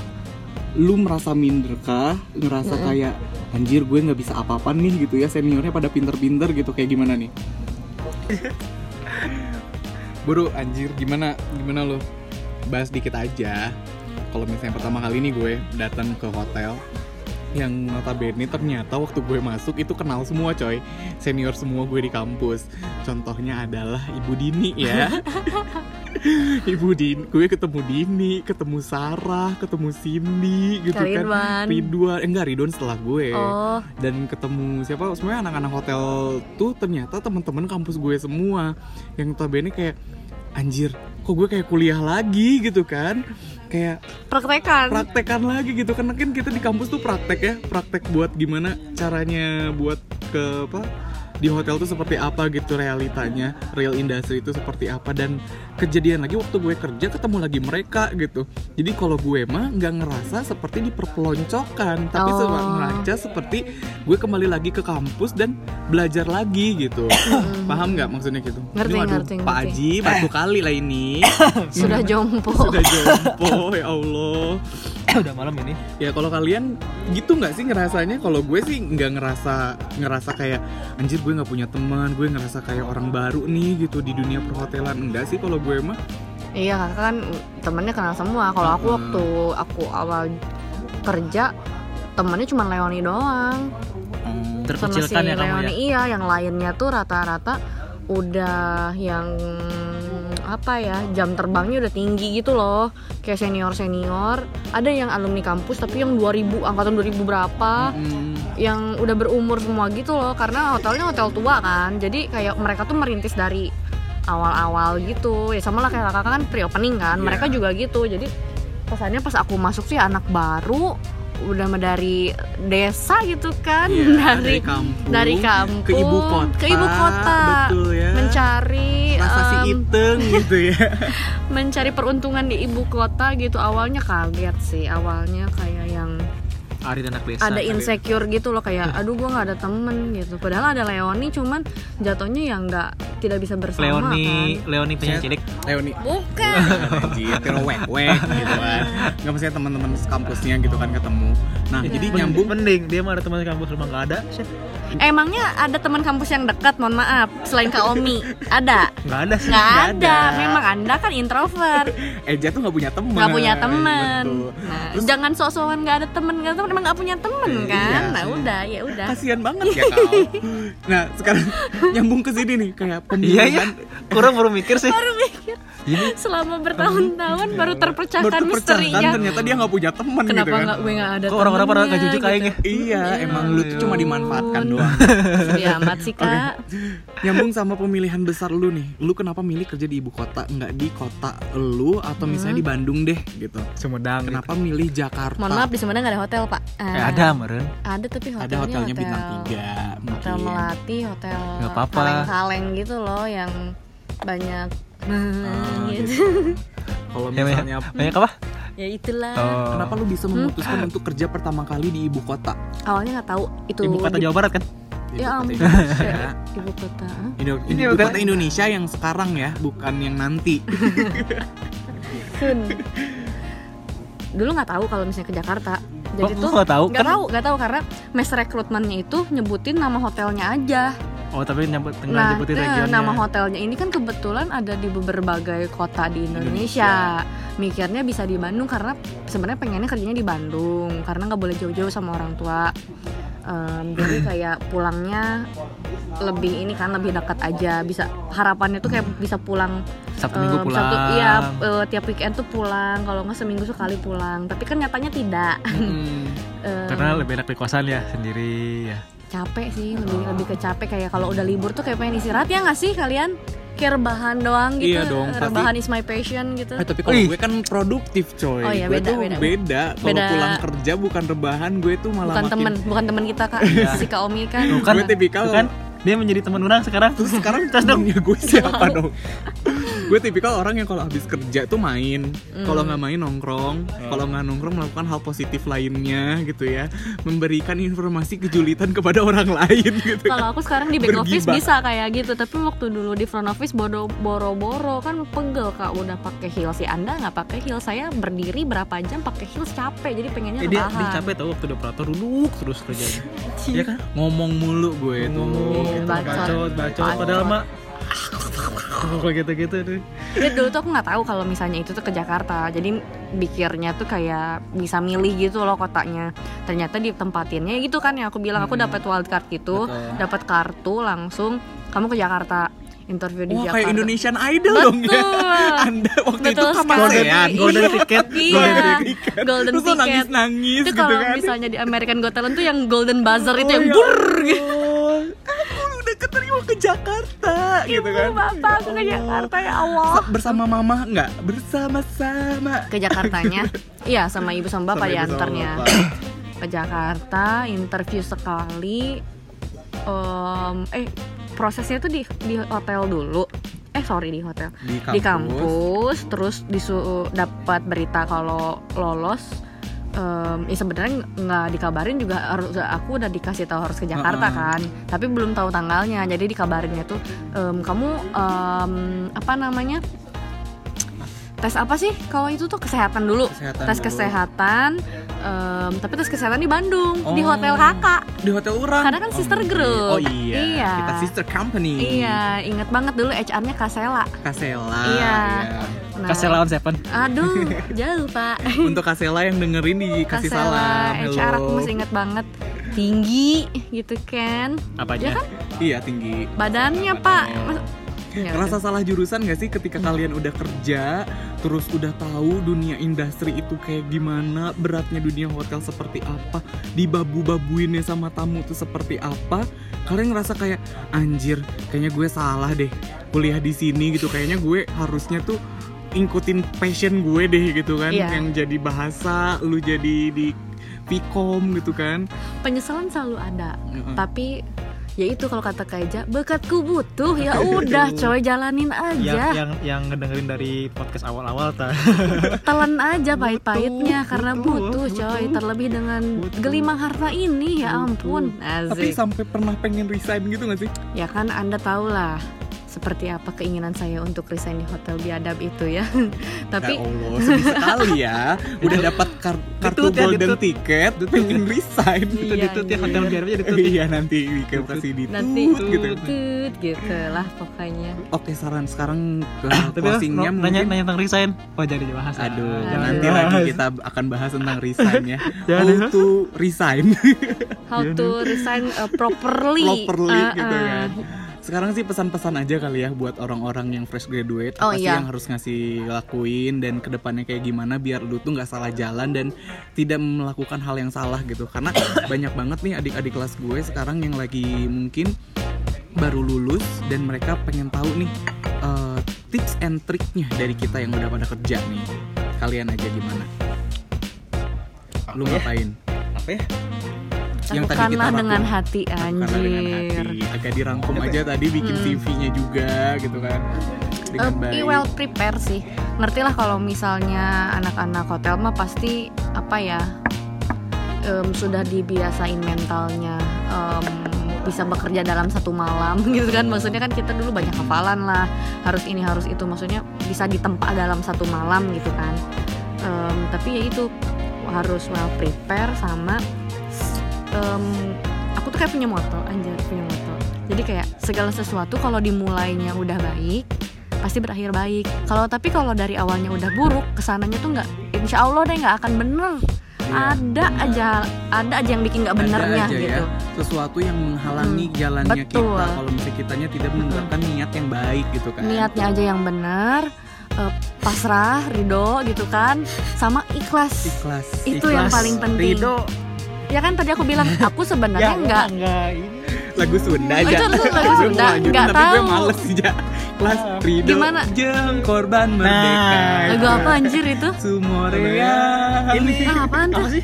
Lu merasa minder kah? Ngerasa kayak anjir gue nggak bisa apa-apa nih gitu ya seniornya pada pinter-pinter gitu kayak gimana nih? <laughs> Bro, anjir gimana gimana lo? Bahas dikit aja. Kalau misalnya pertama kali nih gue datang ke hotel yang notabene ternyata waktu gue masuk itu kenal semua coy. Senior semua gue di kampus. Contohnya adalah ibu Dini ya. <laughs> Ibu Dini gue ketemu Dini ketemu Sarah ketemu Cindy gitu kan. Ridwan. Ridwan eh, enggak Ridwan setelah gue. Oh. Dan ketemu siapa? Semuanya anak-anak hotel tuh ternyata teman-teman kampus gue semua. Yang notabene kayak anjir kok gue kayak kuliah lagi? gitu kan kayak praktekan. praktekan lagi gitu. Karena kan kita di kampus tuh praktek ya praktek buat gimana caranya buat ke apa di hotel tuh seperti apa gitu realitanya? Real industry itu seperti apa? Dan kejadian lagi waktu gue kerja ketemu lagi mereka gitu. Jadi kalau gue mah nggak ngerasa seperti diperpeloncokan tapi Oh. ngerasa seperti gue kembali lagi ke kampus dan belajar lagi gitu. Paham nggak maksudnya gitu? Ngerti, Ini waduh, ngerti, Pak ngerti. Aji batu kali lah ini. <laughs> Sudah jompo. Sudah jompo ya Allah udah malam ini. Ya kalau kalian gitu nggak sih ngerasanya? Kalau gue sih nggak ngerasa ngerasa kayak anjir gue nggak punya teman, gue ngerasa kayak orang baru nih gitu di dunia perhotelan. Enggak sih kalau gue mah. Iya kakak kan temennya kenal semua. Kalau aku Hmm. waktu aku awal kerja temennya cuma Leoni doang. Sama si Terkecilkan ya kamu ya. Leoni iya, yang lainnya tuh rata-rata udah yang apa ya jam terbangnya udah tinggi gitu loh. Kayak senior senior ada yang alumni kampus tapi yang 2000 angkatan 2000 berapa Mm, yang udah berumur semua gitu loh. Karena hotelnya hotel tua kan jadi kayak mereka tuh merintis dari awal-awal gitu. Ya sama lah kayak kakak kan pre-opening kan Iya. mereka juga gitu. Jadi kesannya pas aku masuk sih anak baru udah dari desa gitu kan iya, <laughs> dari kampung, dari kampung ke ibu kota, ke ibu kota betul ya. mencari em, iteng <laughs> gitu ya. mencari peruntungan di ibu kota gitu awalnya kaget sih awalnya kayak Ari anak desa. ada insecure gitu loh kayak <laughs> aduh gua nggak ada temen gitu padahal ada Leoni cuman jatuhnya yang nggak tidak bisa bersama Leoni, kan Leoni penyanyi cilik. Leoni bukan <laughs> anjir kira wek wek gitu kan nggak maksudnya teman-teman kampusnya gitu kan ketemu nah Iya. jadi nyambung mending dia mah ada teman kampus rumah nggak ada. Emangnya ada teman kampus yang dekat? Mohon maaf selain Kak Omi. Ada? Nggak ada sih. nggak ada. memang anda kan introvert. <laughs> Eja tuh nggak punya teman. Nggak punya temen Betul. nah, Terus- jangan sok-sokan nggak ada temen nggak ada temen emang nggak punya temen Iya kan? nah sih. udah ya udah. Kasihan banget ya kau <laughs> nah sekarang <laughs> nyambung ke sini nih kayak Iya ya. pemilihan Kurang baru mikir sih. baru mikir Ini selama bertahun-tahun baru terpecahkan Baru terpecahkan, misterinya ternyata dia nggak punya teman gitu kenapa kan nggak gue nggak ada kok orang-orang pada nggak jujur gitu. Iya, emang lu tuh cuma dimanfaatkan doang. <laughs> sedih amat sih kak Nyambung sama pemilihan besar lu nih. Lu kenapa milih kerja di ibu kota, nggak di kota lu atau misalnya di Bandung deh gitu. Sumedang gitu. Kenapa milih Jakarta? mohon maaf di Sumedang nggak ada hotel pak Eh, Ah, ada meren ada tapi hotelnya Ada hotelnya hotel, bintang 3 hotel melati hotel Nggak apa-apa. kaleng-kaleng gitu loh yang banyak Ah, gitu. gitu. Kalau Ya, misalnya banyak apa ya itulah oh. Kenapa lu bisa memutuskan untuk kerja pertama kali di ibu kota? awalnya nggak tahu itu ibu kota di- Jawa Barat kan Ibu ya kota Indonesia. ibu kota? Indo- Ini ibu kota Indonesia yang sekarang ya, bukan yang nanti. Sun. dulu nggak tahu kalau misalnya ke Jakarta jadi Kok- tuh nggak tahu? nggak Kan- tahu nggak tahu karena mes rekrutmennya itu nyebutin nama hotelnya aja oh tapi nyebut tengah nah nyebutin eh, regionnya. nama hotelnya ini kan kebetulan ada di berbagai kota di Indonesia. mikirnya bisa di Bandung karena sebenarnya pengennya kerjanya di Bandung karena nggak boleh jauh-jauh sama orang tua. Em, jadi kayak pulangnya lebih ini kan lebih dekat aja. Bisa harapannya tuh kayak bisa pulang Sabtu Minggu em, pulang. Sabtu- iya eh, tiap weekend tuh pulang. Kalau nggak seminggu sekali pulang. Tapi kan nyatanya tidak. Hmm. <laughs> Em, karena lebih enak di kosan ya sendiri ya capek sih lebih lebih ke capek kayak kalau udah libur tuh kayak pengen istirahat ya nggak sih kalian kayak rebahan doang gitu Iya dong, pasti. rebahan is my passion gitu Eh, tapi kalau gue kan produktif coy. Oh iya, gue beda, tuh beda. beda. Kalau Beda. pulang kerja bukan rebahan, gue tuh malah bukan makin temen bukan temen kita kak si kak Omi kan Tuh kan, Gue tipikal- kan dia menjadi teman orang sekarang Terus sekarang Terus dong. temennya gue siapa dong? Gue tipikal orang yang kalau habis kerja tuh main, Hmm. kalau nggak main nongkrong, kalau nggak nongkrong melakukan hal positif lainnya gitu ya, memberikan informasi kejulitan kepada orang lain gitu. kalau aku sekarang di back office Bergibah. bisa kayak gitu. Tapi waktu dulu di front office bodo boro-boro kan pegel kak. Udah pakai heels. Si anda nggak pakai heels. Saya berdiri berapa jam pakai heels capek. Jadi pengennya Eh, dia, dia capek tau waktu di operator duduk terus kerjanya. Iya kan? Ngomong mulu gue tuh. ngomong Iya, bacot. bacot bacot. Bacot. padahal mah <laughs> kayak gitu gitu tuh Jadi dulu tuh aku nggak tahu kalau misalnya itu tuh ke Jakarta. Jadi pikirnya tuh kayak bisa milih gitu loh kotanya. Ternyata ditempatinnya gitu kan yang aku bilang aku dapat wildcard gitu, dapat kartu langsung kamu ke Jakarta interview di Wah Jakarta. kayak Indonesian Idol Betul. dong ya. <laughs> Anda waktu Betul itu sekali. ASEAN. golden ticket Iya, golden ticket. golden Terus lo ticket. nangis-nangis Itu gitu kalau kan. misalnya di American Got Talent tuh yang golden buzzer itu Oh, yang ya bur gitu. <laughs> Keterima ke Jakarta gitu kan. Ibu bapak aku ke Jakarta ya Allah. Sa- Bersama mama enggak? Bersama-sama. Ke Jakartanya. <laughs> Iya sama ibu sama bapak Sama ibu diantarnya. bapak. <clears throat> ke Jakarta interview sekali Em, eh prosesnya tuh di di hotel dulu eh sorry di hotel Di kampus. di kampus terus disu dapat berita kalau lolos Em, ya sebenarnya nggak dikabarin juga harus aku udah dikasih tahu harus ke Jakarta Uh-uh. kan tapi belum tahu tanggalnya jadi dikabarinnya tuh em, kamu em, apa namanya tes apa sih kalau itu tuh kesehatan dulu Kesehatan tes dulu. kesehatan em, tapi tes kesehatan di Bandung di Oh. hotel kakak Di hotel orang. Karena kan sister group. Oh iya. Iya. Kita sister company. iya inget banget dulu HR-nya Kasela Kasela. Iya. nah, kasih lawan Seven aduh <laughs> jauh pak Untuk Kasela yang dengerin dikasih Kasela salam. HR aku Hello. masih inget banget tinggi gitu kan apanya Ya kan? Iya tinggi. badannya pak Mas- Ya, Ngerasa salah jurusan gak sih ketika kalian udah kerja Terus udah tahu dunia industri itu kayak gimana Beratnya dunia hotel seperti apa Dibabu-babuinnya sama tamu tuh seperti apa Kalian ngerasa kayak Anjir kayaknya gue salah deh Kuliah di sini gitu Kayaknya gue harusnya tuh Ngikutin passion gue deh gitu kan Iya. Yang jadi bahasa Lu jadi di Vcom gitu kan penyesalan selalu ada Heeh. tapi ya itu kalau kata Kaija bekatku butuh ya udah coy jalanin yang aja yang yang ngedengerin dari podcast awal-awal ta <laughs> telan aja pahit-pahitnya karena butuh butuh, coy butuh. terlebih dengan Butuh. gelimang harta ini ya ampun Tapi Asik. sampai pernah pengen resign gitu gak sih? ya kan anda tahu lah seperti apa keinginan saya untuk resign di hotel biadab itu ya <laughs> tapi ya Allah, sedih sekali ya. Udah dapat kar- kartu Ditut ya, golden ditut. tiket, pengen resign. itu Iya, ditut ya iya. hotel biar aja ditut Iya nanti Wika kasih ditut nanti gitu. tut gitu lah pokoknya Oke saran sekarang ke <coughs> closingnya mungkin. nanya nanya tentang resign oh jadi dibahas ah. Aduh, Aduh. nanti lagi kita akan bahas tentang resign ya. Jangan <laughs> How to resign how to resign uh, properly <laughs> properly Uh, gitu uh. kan. Sekarang sih pesan-pesan aja kali ya buat orang-orang yang fresh graduate. Oh, apa sih iya. yang harus ngasih lakuin dan ke depannya kayak gimana biar lu tuh nggak salah jalan dan tidak melakukan hal yang salah gitu. Karena <coughs> banyak banget nih adik-adik kelas gue sekarang yang lagi mungkin baru lulus dan mereka pengen tahu nih eh, tips and triknya dari kita yang udah pada kerja nih. Kalian aja gimana? Lu ya? ngapain? Apa ya Yang tadi kita lakukan. dengan hati Lakukanlah dengan anjir. hati agak dirangkum aja tadi bikin Hmm. CV-nya juga gitu kan dengan baik well prepare sih. Ngertilah kalau misalnya anak-anak hotel mah pasti apa ya em, sudah dibiasain mentalnya em, bisa bekerja dalam satu malam <laughs> gitu kan. Maksudnya kan kita dulu banyak hafalan lah, harus ini harus itu. Maksudnya bisa ditempa dalam satu malam gitu kan. Em, tapi ya itu harus well prepare sama em, aku tuh kayak punya moto anjir punya moto. Jadi kayak segala sesuatu kalau dimulainya udah baik pasti berakhir baik. Kalau tapi kalau dari awalnya udah buruk ke sananya tuh nggak insya Allah deh nggak akan bener. Iya. ada aja ada aja yang bikin nggak benernya aja gitu. ya, sesuatu yang menghalangi Hmm, jalannya betul. kita kalau misalnya kitanya tidak menerapkan niat yang baik gitu kan. Niatnya aja yang bener eh, pasrah ridho gitu kan sama ikhlas. Ikhlas itu yang Ikhlas, paling penting. Ridho ya kan tadi aku bilang aku sebenarnya nggak enggak ini lagu Sunda Oh, aja. Itu lagu Sunda, lanjutin, nggak tapi gue tahu. males sih ja. Kelas Ah. Ridho Gimana? jeng korban merdeka. Lagu apa anjir itu? Sumorea ini. Ah, apaan tuh? apa sih?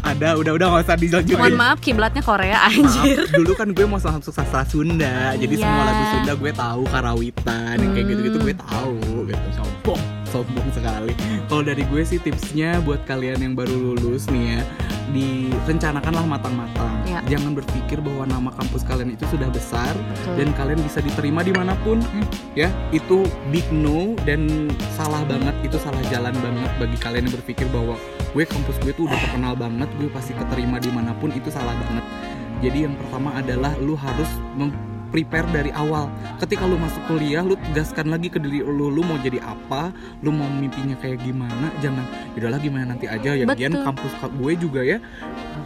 Ada udah udah nggak usah dilanjutin mohon maaf kiblatnya Korea anjir. Maaf, dulu kan gue mau masuk sastra Sunda. Jadi Iya. semua lagu Sunda gue tahu karawitan yang kayak Hmm. gitu-gitu gue tahu gitu. Sombong sombong sekali. Kalau dari gue sih tipsnya buat kalian yang baru lulus nih ya direncanakanlah matang-matang. Ya. jangan berpikir bahwa nama kampus kalian itu sudah besar Betul. dan kalian bisa diterima di mana pun. Ya itu big no dan salah banget itu salah jalan banget bagi kalian yang berpikir bahwa gue kampus gue tuh udah terkenal banget gue pasti keterima di mana pun itu salah banget. Jadi yang pertama adalah lu harus mem- prepare dari awal ketika lu masuk kuliah lu tegaskan lagi ke diri lu lu mau jadi apa lu mau mimpinya kayak gimana jangan udahlah gimana nanti aja ya Gian Betul. kampus ka- gue juga ya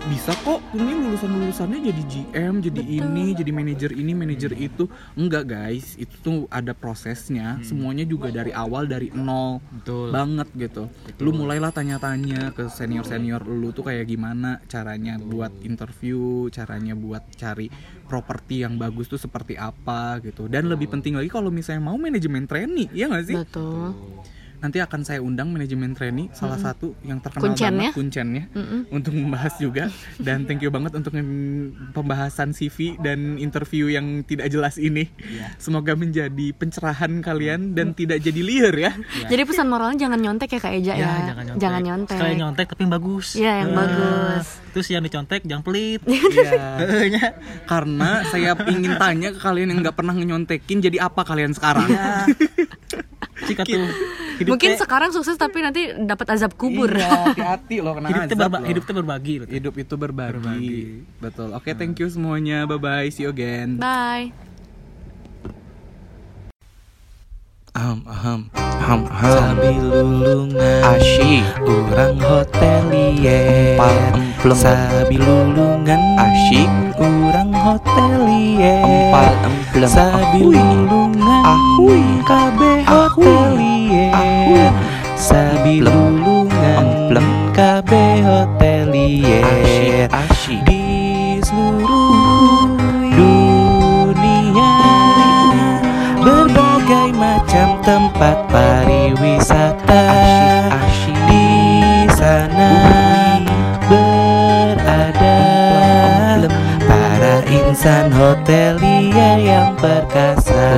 bisa kok ini lulusan lulusannya jadi GM jadi Betul. ini jadi manajer ini manajer itu. Enggak guys. Itu tuh ada prosesnya. Semuanya juga dari awal dari nol betul. banget gitu. Lu mulailah tanya-tanya ke senior-senior lu tuh kayak gimana caranya buat interview, caranya buat cari properti yang bagus tuh seperti apa gitu. Dan lebih penting lagi kalau misalnya mau manajemen trainee, ya nggak sih? betul Nanti akan saya undang manajemen trainee salah satu yang terkenal Kuncennya. banget kuncennya Mm-mm. untuk membahas juga dan <laughs> thank you banget untuk pembahasan CV dan interview yang tidak jelas ini. Iya. Semoga menjadi pencerahan kalian dan tidak jadi liar ya. <laughs> jadi pesan moralnya jangan nyontek ya kak Eja ya, ya, jangan nyontek jangan nyontek sekalian nyontek tapi yang bagus Iya, yang Ah. bagus. terus yang dicontek jangan pelit <laughs> Iya. Karena saya ingin tanya ke kalian yang nggak pernah nyontekin, jadi apa kalian sekarang? Iya. Cika tuh hidup mungkin teh- sekarang sukses tapi nanti dapat azab kubur Iya, hati-hati loh kena hidup azab berba- loh. hidup teh berbagi gitu. Hidup itu berbagi. Berbagi. Betul. Oke, thank you semuanya. Bye bye. See you again. bye Aham, aham, aham, aham. Sambil lulungan asyik Urang hotelier Empal emplem Sambil lulungan Asyik. Urang hotelier empal emplem Sambil ahui lulungan ahui Ahui. hotelier Ahui. Emplem. lulungan Emplem. Kabeh hotelier asyik tempat pariwisata. Di sana berada Para insan hotelier yang perkasa